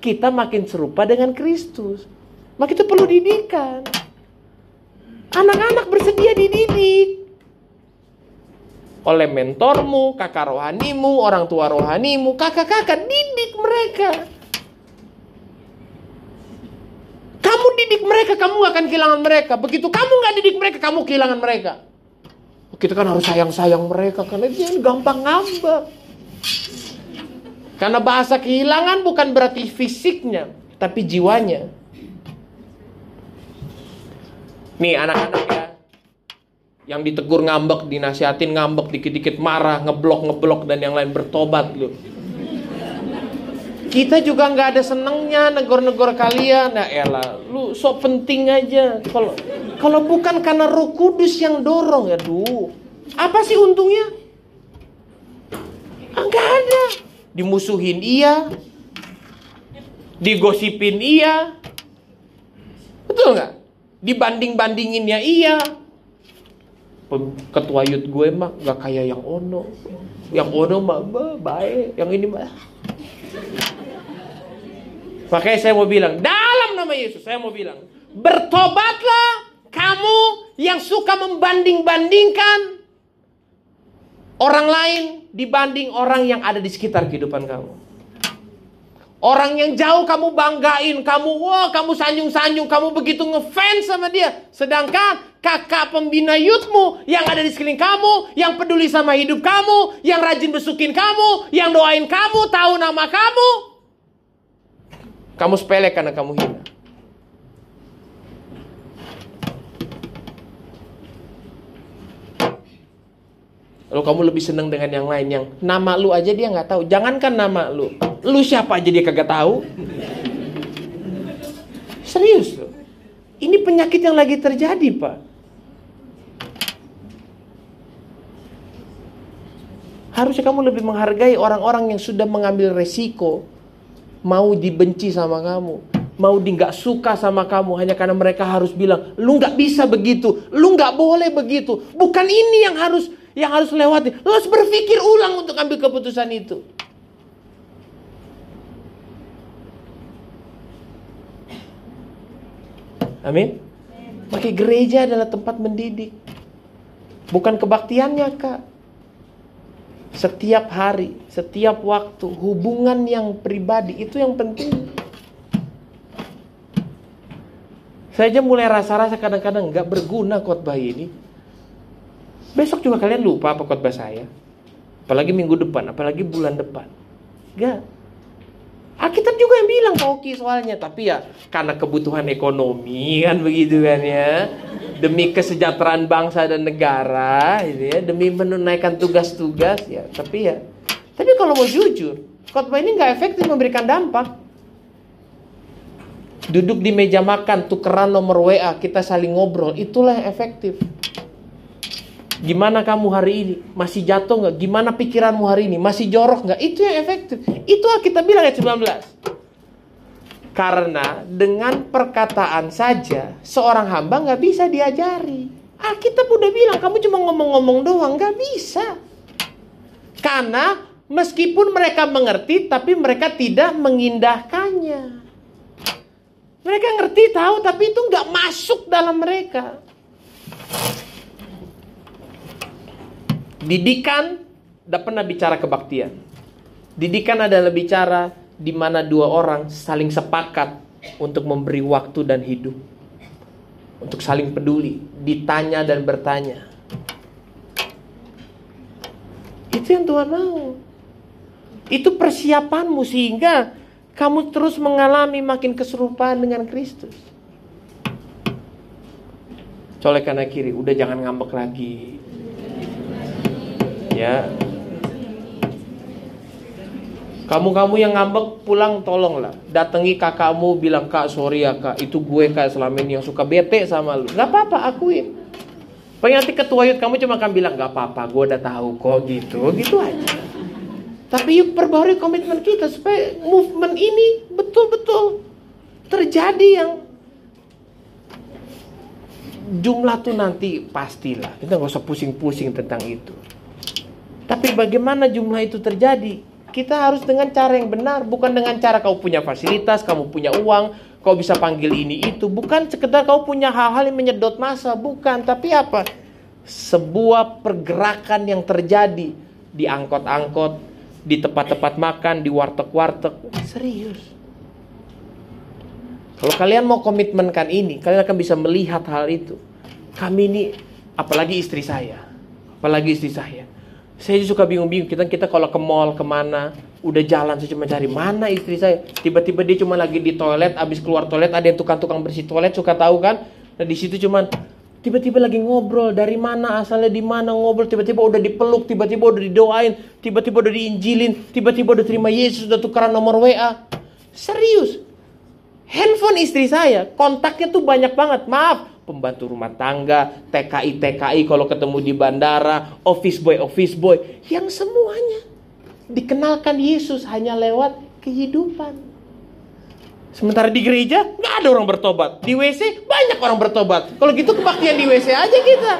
Kita makin serupa dengan Kristus. Maka itu perlu didikan. Anak-anak bersedia dididik. Oleh mentormu, kakak rohanimu, orang tua rohanimu, kakak-kakak, didik mereka. Kamu didik mereka, kamu akan kehilangan mereka. Begitu kamu gak didik mereka, kamu kehilangan mereka. Kita kan harus sayang-sayang mereka karena dia gampang ngambek. Karena bahasa kehilangan bukan berarti fisiknya, tapi jiwanya. Nih anak-anak ya, yang ditegur ngambek, dinasihatin ngambek, dikit-dikit marah, ngeblok, ngeblok dan yang lain bertobat loh. Kita juga nggak ada senengnya negor-negor kalian. Nah elah, lu sok penting aja. Kalau kalau bukan karena Roh Kudus yang dorong ya, duh. Apa sih untungnya? Enggak ah, ada. Dimusuhin iya. Digosipin iya. Betul nggak? Dibanding-bandinginnya iya. Ketua yud gue mah nggak kayak yang Ono. Yang Ono mah baik, yang ini mah Makanya saya mau bilang, dalam nama Yesus saya mau bilang, bertobatlah kamu yang suka membanding-bandingkan orang lain dibanding orang yang ada di sekitar kehidupan kamu. Orang yang jauh kamu banggain, kamu wah, kamu sanjung-sanjung, kamu begitu ngefans sama dia. Sedangkan kakak pembina yutmu yang ada di sekeliling kamu, yang peduli sama hidup kamu, yang rajin besukin kamu, yang doain kamu, tahu nama kamu, kamu sepele karena kamu hina. Lalu kamu lebih senang dengan yang lain yang nama lu aja dia nggak tahu. Jangankan nama lu, lu siapa aja dia kagak tahu. Serius loh. Ini penyakit yang lagi terjadi, Pak. Harusnya kamu lebih menghargai orang-orang yang sudah mengambil resiko mau dibenci sama kamu, mau di nggak suka sama kamu hanya karena mereka harus bilang, lu nggak bisa begitu, lu nggak boleh begitu. Bukan ini yang harus yang harus lewati. Lu harus berpikir ulang untuk ambil keputusan itu. Amin. Maka gereja adalah tempat mendidik. Bukan kebaktiannya, Kak. Setiap hari, setiap waktu, hubungan yang pribadi itu yang penting. Saya aja mulai rasa-rasa kadang-kadang nggak berguna khotbah ini. Besok juga kalian lupa apa khotbah saya. Apalagi minggu depan, apalagi bulan depan. Gak. Alkitab juga yang bilang Oki soalnya, tapi ya karena kebutuhan ekonomi kan begitu kan ya. Demi kesejahteraan bangsa dan negara gitu ya, demi menunaikan tugas-tugas ya. Tapi ya, tapi kalau mau jujur, khotbah ini nggak efektif memberikan dampak. Duduk di meja makan, tukeran nomor WA, kita saling ngobrol, itulah yang efektif. Gimana kamu hari ini? Masih jatuh nggak? Gimana pikiranmu hari ini? Masih jorok nggak? Itu yang efektif. Itu kita bilang ayat 19. Karena dengan perkataan saja seorang hamba nggak bisa diajari. Ah kita udah bilang kamu cuma ngomong-ngomong doang nggak bisa. Karena meskipun mereka mengerti tapi mereka tidak mengindahkannya. Mereka ngerti tahu tapi itu nggak masuk dalam mereka. Didikan tidak pernah bicara kebaktian. Didikan adalah bicara di mana dua orang saling sepakat untuk memberi waktu dan hidup. Untuk saling peduli, ditanya dan bertanya. Itu yang Tuhan mau. Itu persiapanmu sehingga kamu terus mengalami makin keserupaan dengan Kristus. Colek kanan kiri, udah jangan ngambek lagi ya. Kamu-kamu yang ngambek pulang tolonglah. Datangi kakakmu bilang kak sorry ya kak. Itu gue kak selama ini yang suka bete sama lu. Nggak apa-apa akuin. Pengen nanti ketua yud kamu cuma akan bilang nggak apa-apa gue udah tahu kok gitu. Gitu aja. Tapi yuk perbarui komitmen kita supaya movement ini betul-betul terjadi yang jumlah tuh nanti pastilah. Kita nggak usah pusing-pusing tentang itu tapi bagaimana jumlah itu terjadi? Kita harus dengan cara yang benar, bukan dengan cara kau punya fasilitas, kamu punya uang, kau bisa panggil ini itu. Bukan sekedar kau punya hal-hal yang menyedot masa, bukan. Tapi apa? Sebuah pergerakan yang terjadi di angkot-angkot, di tempat-tempat makan, di warteg-warteg. Serius. Kalau kalian mau komitmenkan ini, kalian akan bisa melihat hal itu. Kami ini, apalagi istri saya, apalagi istri saya saya suka bingung-bingung. Kita kita kalau ke mall ke mana udah jalan saya cuma cari mana istri saya? Tiba-tiba dia cuma lagi di toilet abis keluar toilet ada yang tukang-tukang bersih toilet suka tahu kan? Nah di situ cuma tiba-tiba lagi ngobrol dari mana asalnya di mana ngobrol tiba-tiba udah dipeluk tiba-tiba udah didoain tiba-tiba udah diinjilin tiba-tiba udah terima Yesus udah tukeran nomor WA serius? Handphone istri saya kontaknya tuh banyak banget. Maaf pembantu rumah tangga, TKI TKI kalau ketemu di bandara, office boy office boy, yang semuanya dikenalkan Yesus hanya lewat kehidupan. Sementara di gereja nggak ada orang bertobat, di WC banyak orang bertobat. Kalau gitu kebaktian di WC aja kita.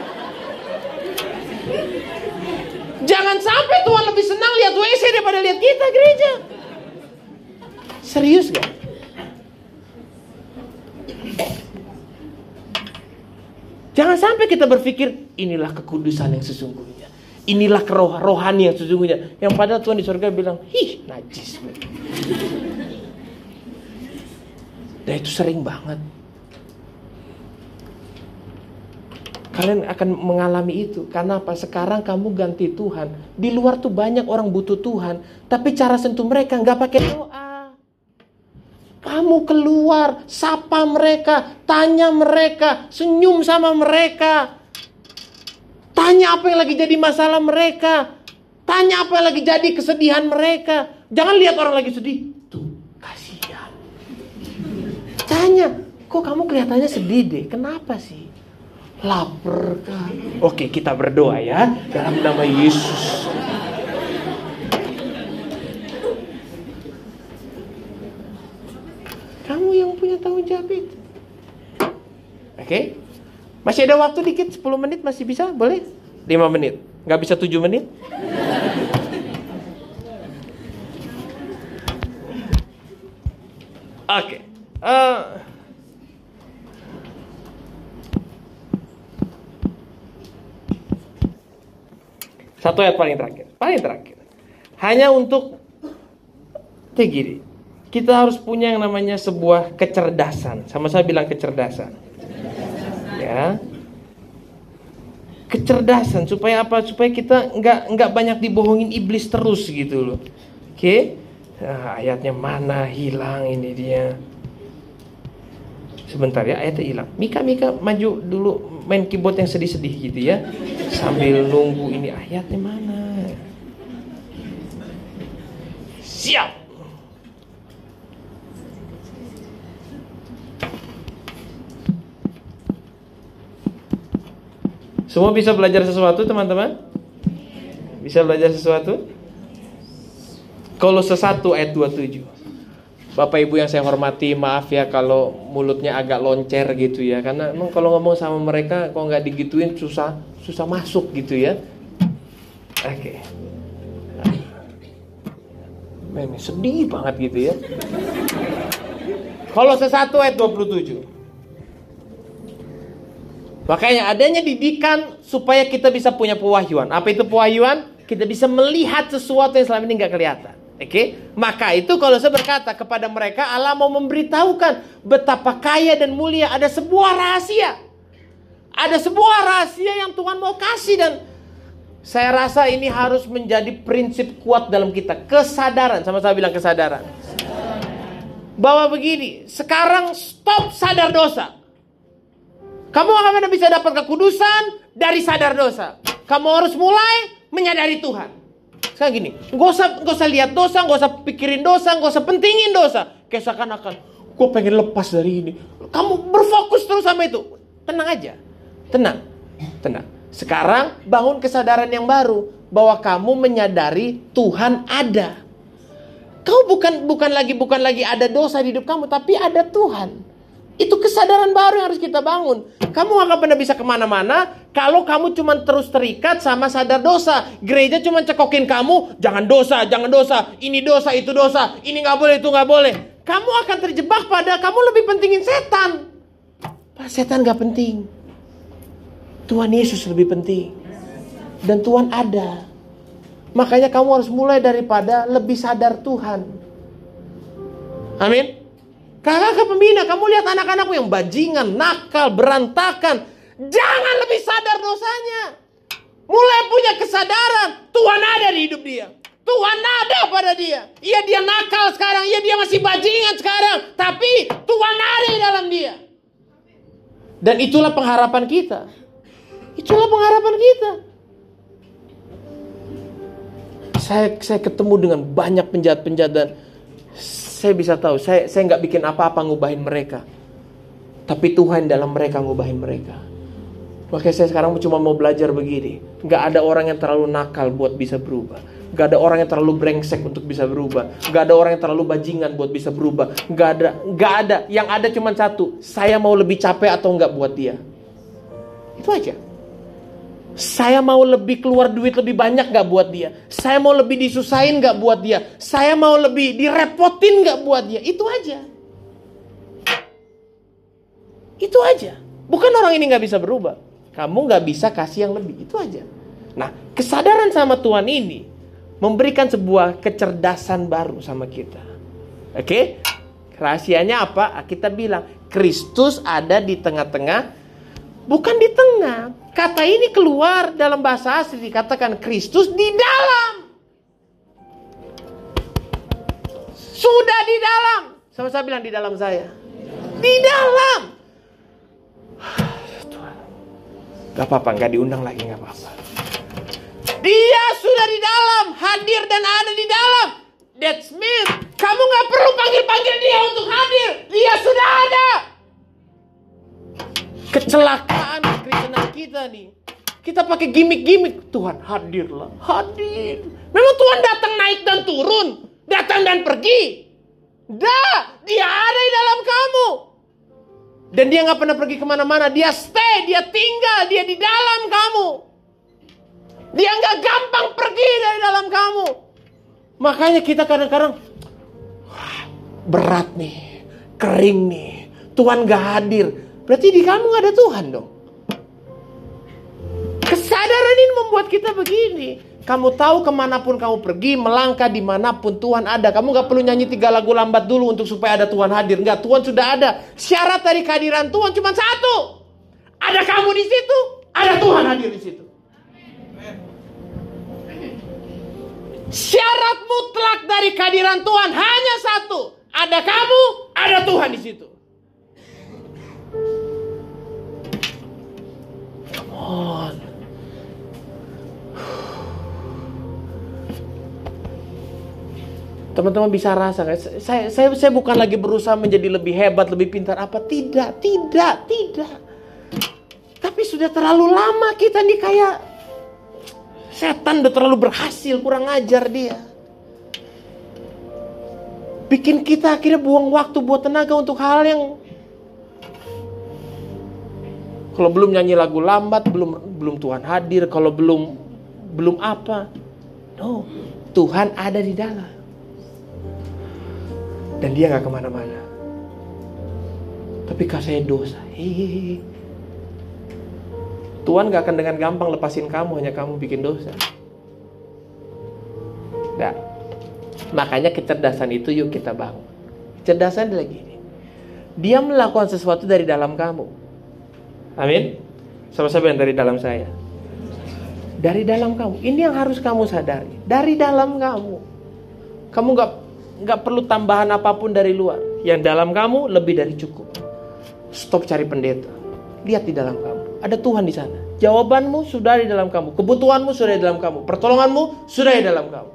Jangan sampai Tuhan lebih senang lihat WC daripada lihat kita gereja. Serius gak? Jangan sampai kita berpikir inilah kekudusan yang sesungguhnya. Inilah keroh rohani yang sesungguhnya. Yang padahal Tuhan di surga bilang, "Ih, najis." Dan itu sering banget. Kalian akan mengalami itu karena apa? Sekarang kamu ganti Tuhan. Di luar tuh banyak orang butuh Tuhan, tapi cara sentuh mereka nggak pakai doa. Kamu keluar, sapa mereka, tanya mereka, senyum sama mereka. Tanya apa yang lagi jadi masalah mereka. Tanya apa yang lagi jadi kesedihan mereka. Jangan lihat orang lagi sedih. Tuh, kasihan. Tanya, kok kamu kelihatannya sedih deh. Kenapa sih? Lapar kan? Oke, kita berdoa ya dalam nama Yesus. Yang punya tanggung jawab itu. Oke? Masih ada waktu dikit, 10 menit masih bisa? Boleh? 5 menit. Nggak bisa 7 menit? Oke. Uh, satu ayat paling terakhir. Paling terakhir. Hanya untuk gini. Kita harus punya yang namanya sebuah kecerdasan. Sama saya bilang kecerdasan. Ya. Kecerdasan supaya apa? Supaya kita nggak nggak banyak dibohongin iblis terus gitu loh. Oke? Okay? Nah, ayatnya mana hilang ini dia. Sebentar ya ayatnya hilang. Mika Mika maju dulu main keyboard yang sedih-sedih gitu ya. Sambil nunggu ini ayatnya mana. Siap. Semua bisa belajar sesuatu teman-teman? Bisa belajar sesuatu? Kolose 1 ayat 27. Bapak Ibu yang saya hormati, maaf ya kalau mulutnya agak loncer gitu ya. Karena emang kalau ngomong sama mereka kalau nggak digituin susah susah masuk gitu ya. Oke. Okay. Sedih banget gitu ya. Kolose 1 ayat 27. Makanya adanya didikan supaya kita bisa punya pewahyuan. Apa itu pewahyuan? Kita bisa melihat sesuatu yang selama ini nggak kelihatan. Oke, okay? maka itu kalau saya berkata kepada mereka, Allah mau memberitahukan betapa kaya dan mulia ada sebuah rahasia. Ada sebuah rahasia yang Tuhan mau kasih dan saya rasa ini harus menjadi prinsip kuat dalam kita. Kesadaran, sama saya bilang kesadaran. Bahwa begini, sekarang stop sadar dosa. Kamu akan bisa dapat kekudusan dari sadar dosa. Kamu harus mulai menyadari Tuhan. Sekarang gini, gak usah, gak usah lihat dosa, gak usah pikirin dosa, gak usah pentingin dosa. Kayak seakan-akan, gue pengen lepas dari ini. Kamu berfokus terus sama itu. Tenang aja, tenang, tenang. Sekarang bangun kesadaran yang baru bahwa kamu menyadari Tuhan ada. Kau bukan bukan lagi bukan lagi ada dosa di hidup kamu, tapi ada Tuhan. Itu kesadaran baru yang harus kita bangun. Kamu gak akan pernah bisa ke mana-mana kalau kamu cuma terus terikat sama sadar dosa. Gereja cuma cekokin kamu, jangan dosa, jangan dosa, ini dosa, itu dosa, ini gak boleh, itu gak boleh. Kamu akan terjebak pada kamu lebih pentingin setan. Pak setan gak penting. Tuhan Yesus lebih penting. Dan Tuhan ada. Makanya kamu harus mulai daripada lebih sadar Tuhan. Amin. Kakak pembina, kamu lihat anak-anakmu yang bajingan, nakal, berantakan. Jangan lebih sadar dosanya. Mulai punya kesadaran, Tuhan ada di hidup dia. Tuhan ada pada dia. Iya dia nakal sekarang, iya dia masih bajingan sekarang. Tapi Tuhan ada di dalam dia. Dan itulah pengharapan kita. Itulah pengharapan kita. Saya saya ketemu dengan banyak penjahat-penjahat saya bisa tahu, saya saya nggak bikin apa-apa ngubahin mereka. Tapi Tuhan dalam mereka ngubahin mereka. Makanya saya sekarang cuma mau belajar begini. Nggak ada orang yang terlalu nakal buat bisa berubah. Gak ada orang yang terlalu brengsek untuk bisa berubah. Gak ada orang yang terlalu bajingan buat bisa berubah. Gak ada, gak ada. Yang ada cuma satu. Saya mau lebih capek atau nggak buat dia. Itu aja. Saya mau lebih keluar duit lebih banyak gak buat dia. Saya mau lebih disusahin gak buat dia. Saya mau lebih direpotin gak buat dia. Itu aja. Itu aja. Bukan orang ini gak bisa berubah. Kamu gak bisa kasih yang lebih. Itu aja. Nah, kesadaran sama Tuhan ini memberikan sebuah kecerdasan baru sama kita. Oke? Rahasianya apa? Kita bilang Kristus ada di tengah-tengah, bukan di tengah Kata ini keluar dalam bahasa asli dikatakan Kristus di dalam. Sudah di dalam. Sama saya bilang di dalam saya. Di dalam. Gak apa-apa, gak diundang lagi, gak apa-apa. Dia sudah di dalam, hadir dan ada di dalam. That's me. Kamu gak perlu panggil-panggil dia untuk hadir. Dia sudah ada. Kecelakaan kekristenan kita nih. Kita pakai gimmick-gimmick. Tuhan hadirlah, hadir. Memang Tuhan datang naik dan turun, datang dan pergi. Dah, dia ada di dalam kamu. Dan dia nggak pernah pergi ke mana-mana. Dia stay, dia tinggal, dia di dalam kamu. Dia nggak gampang pergi dari dalam kamu. Makanya kita kadang-kadang berat nih, kering nih. Tuhan gak hadir. Berarti di kamu ada Tuhan dong. Kesadaran ini membuat kita begini. Kamu tahu ke mana pun kamu pergi, melangkah di mana pun Tuhan ada. Kamu gak perlu nyanyi tiga lagu lambat dulu untuk supaya ada Tuhan hadir. Enggak, Tuhan sudah ada. Syarat dari kehadiran Tuhan cuma satu. Ada kamu di situ, ada Tuhan hadir di situ. Syarat mutlak dari kehadiran Tuhan hanya satu. Ada kamu, ada Tuhan di situ. On. Teman-teman bisa rasa? Saya, saya, saya bukan lagi berusaha menjadi lebih hebat, lebih pintar apa? Tidak, tidak, tidak. Tapi sudah terlalu lama kita nih kayak setan udah terlalu berhasil, kurang ajar dia. Bikin kita akhirnya buang waktu, buat tenaga untuk hal yang kalau belum nyanyi lagu lambat, belum belum Tuhan hadir, kalau belum belum apa. No, Tuhan ada di dalam. Dan dia nggak ke mana-mana. Tapi kalau dosa, hehehe. Tuhan gak akan dengan gampang lepasin kamu, hanya kamu bikin dosa. Nah, makanya kecerdasan itu yuk kita bangun. Kecerdasan gini. Dia melakukan sesuatu dari dalam kamu. Amin. Sama-sama yang dari dalam saya. Dari dalam kamu. Ini yang harus kamu sadari. Dari dalam kamu. Kamu gak nggak perlu tambahan apa pun dari luar. Yang dalam kamu lebih dari cukup. Stop cari pendeta. Lihat di dalam kamu. Ada Tuhan di sana. Jawabanmu sudah di dalam kamu. Kebutuhanmu sudah di dalam kamu. Pertolonganmu sudah di dalam kamu.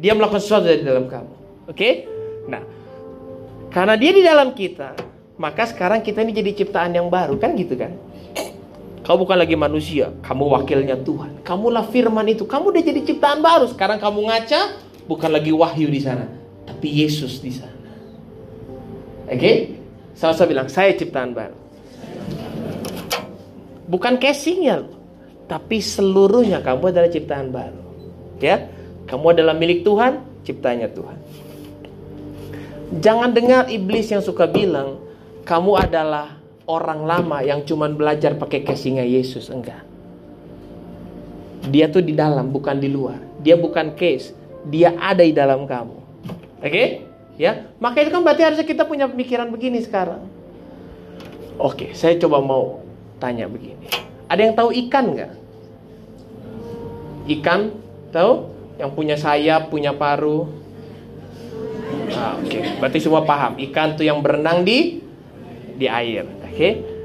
Dia melakukan sesuatu di dalam kamu. Oke? Nah, karena dia di dalam kita, maka sekarang kita ini jadi ciptaan yang baru. Kan gitu kan? Kau bukan lagi manusia, kamu wakilnya Tuhan. Kamulah firman itu. Kamu udah jadi ciptaan baru. Sekarang kamu ngaca, bukan lagi wahyu di sana, tapi Yesus di sana. Oke? Okay? Sama-sama bilang, saya ciptaan baru. Bukan casingnya tapi seluruhnya kamu adalah ciptaan baru. Ya, kamu adalah milik Tuhan, ciptanya Tuhan. Jangan dengar iblis yang suka bilang kamu adalah orang lama yang cuman belajar pakai casingnya Yesus, enggak. Dia tuh di dalam, bukan di luar. Dia bukan case, dia ada di dalam kamu. Oke? Okay? Ya, maka itu kan berarti harusnya kita punya pemikiran begini sekarang. Oke, saya coba mau tanya begini. Ada yang tahu ikan nggak? Ikan, tahu? Yang punya sayap, punya paru. Ah, Oke, okay. berarti semua paham. Ikan tuh yang berenang di di air. Okay?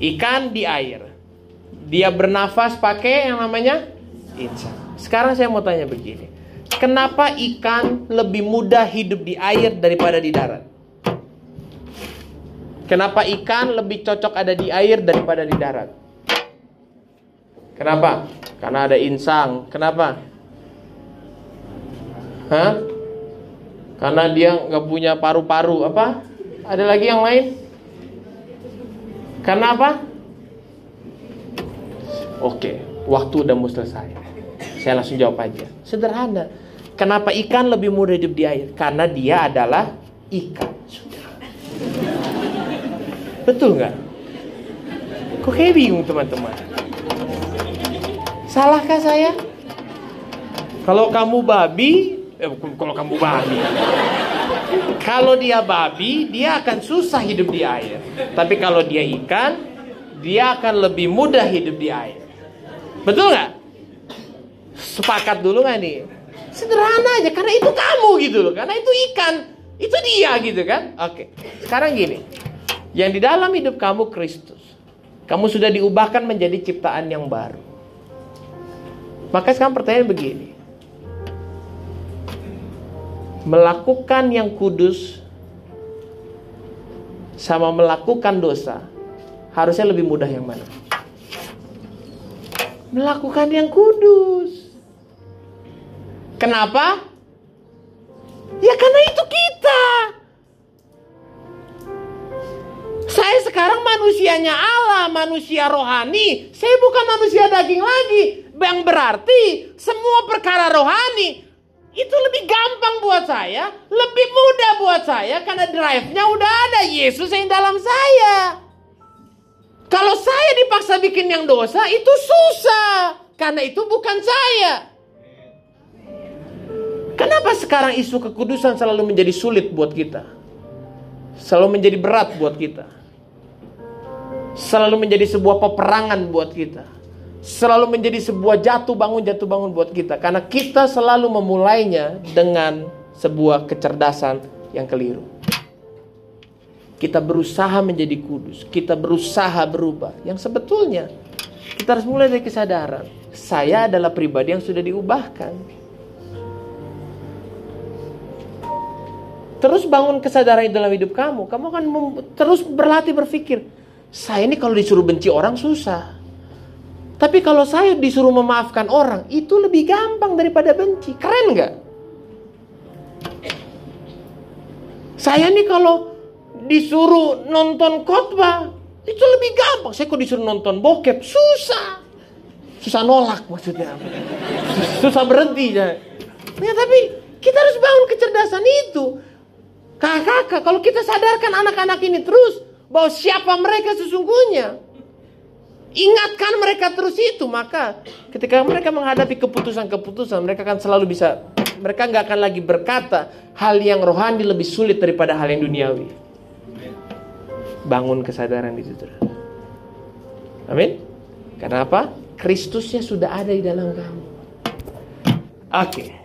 ikan di air. Dia bernafas pakai yang namanya insang. Sekarang saya mau tanya begini. Kenapa ikan lebih mudah hidup di air daripada di darat? Kenapa ikan lebih cocok ada di air daripada di darat? Kenapa? Karena ada insang. Kenapa? Hah? Karena dia nggak punya paru-paru. Apa? Ada lagi yang lain? Karena apa? Oke, waktu udah mau selesai. Saya langsung jawab aja. Sederhana. Kenapa ikan lebih mudah hidup di air? Karena dia adalah ikan. Betul nggak? Kok kayak bingung teman-teman? Salahkah saya? Kalau kamu babi, eh, kalau kamu babi, kalau dia babi, dia akan susah hidup di air. Tapi kalau dia ikan, dia akan lebih mudah hidup di air. Betul nggak? Sepakat dulu nggak nih? Sederhana aja, karena itu kamu gitu loh, karena itu ikan, itu dia gitu kan? Oke, sekarang gini, yang di dalam hidup kamu Kristus. Kamu sudah diubahkan menjadi ciptaan yang baru. Maka sekarang pertanyaan begini. Melakukan yang kudus sama melakukan dosa harusnya lebih mudah yang mana? Melakukan yang kudus. Kenapa? Ya karena itu kita. Saya sekarang manusianya Allah, manusia rohani. Saya bukan manusia daging lagi. Yang berarti semua perkara rohani itu lebih gampang buat saya, lebih mudah buat saya karena drive-nya udah ada Yesus yang dalam saya. Kalau saya dipaksa bikin yang dosa itu susah karena itu bukan saya. Kenapa sekarang isu kekudusan selalu menjadi sulit buat kita? Selalu menjadi berat buat kita selalu menjadi sebuah peperangan buat kita. Selalu menjadi sebuah jatuh bangun jatuh bangun buat kita karena kita selalu memulainya dengan sebuah kecerdasan yang keliru. Kita berusaha menjadi kudus, kita berusaha berubah. Yang sebetulnya kita harus mulai dari kesadaran. Saya adalah pribadi yang sudah diubahkan. Terus bangun kesadaran dalam hidup kamu. Kamu akan terus berlatih berpikir, saya ini kalau disuruh benci orang susah. Tapi kalau saya disuruh memaafkan orang, itu lebih gampang daripada benci. Keren nggak? Saya nih kalau disuruh nonton khotbah, itu lebih gampang. Saya kok disuruh nonton bokep, susah. Susah nolak maksudnya. Susah berhenti. Ya, ya tapi kita harus bangun kecerdasan itu. Kakak-kakak, kalau kita sadarkan anak-anak ini terus, bahwa siapa mereka sesungguhnya. Ingatkan mereka terus itu, maka ketika mereka menghadapi keputusan-keputusan, mereka akan selalu bisa, mereka nggak akan lagi berkata hal yang rohani lebih sulit daripada hal yang duniawi. Bangun kesadaran itu, saudara. Amin. Karena apa? Kristusnya sudah ada di dalam kamu. Oke. Okay.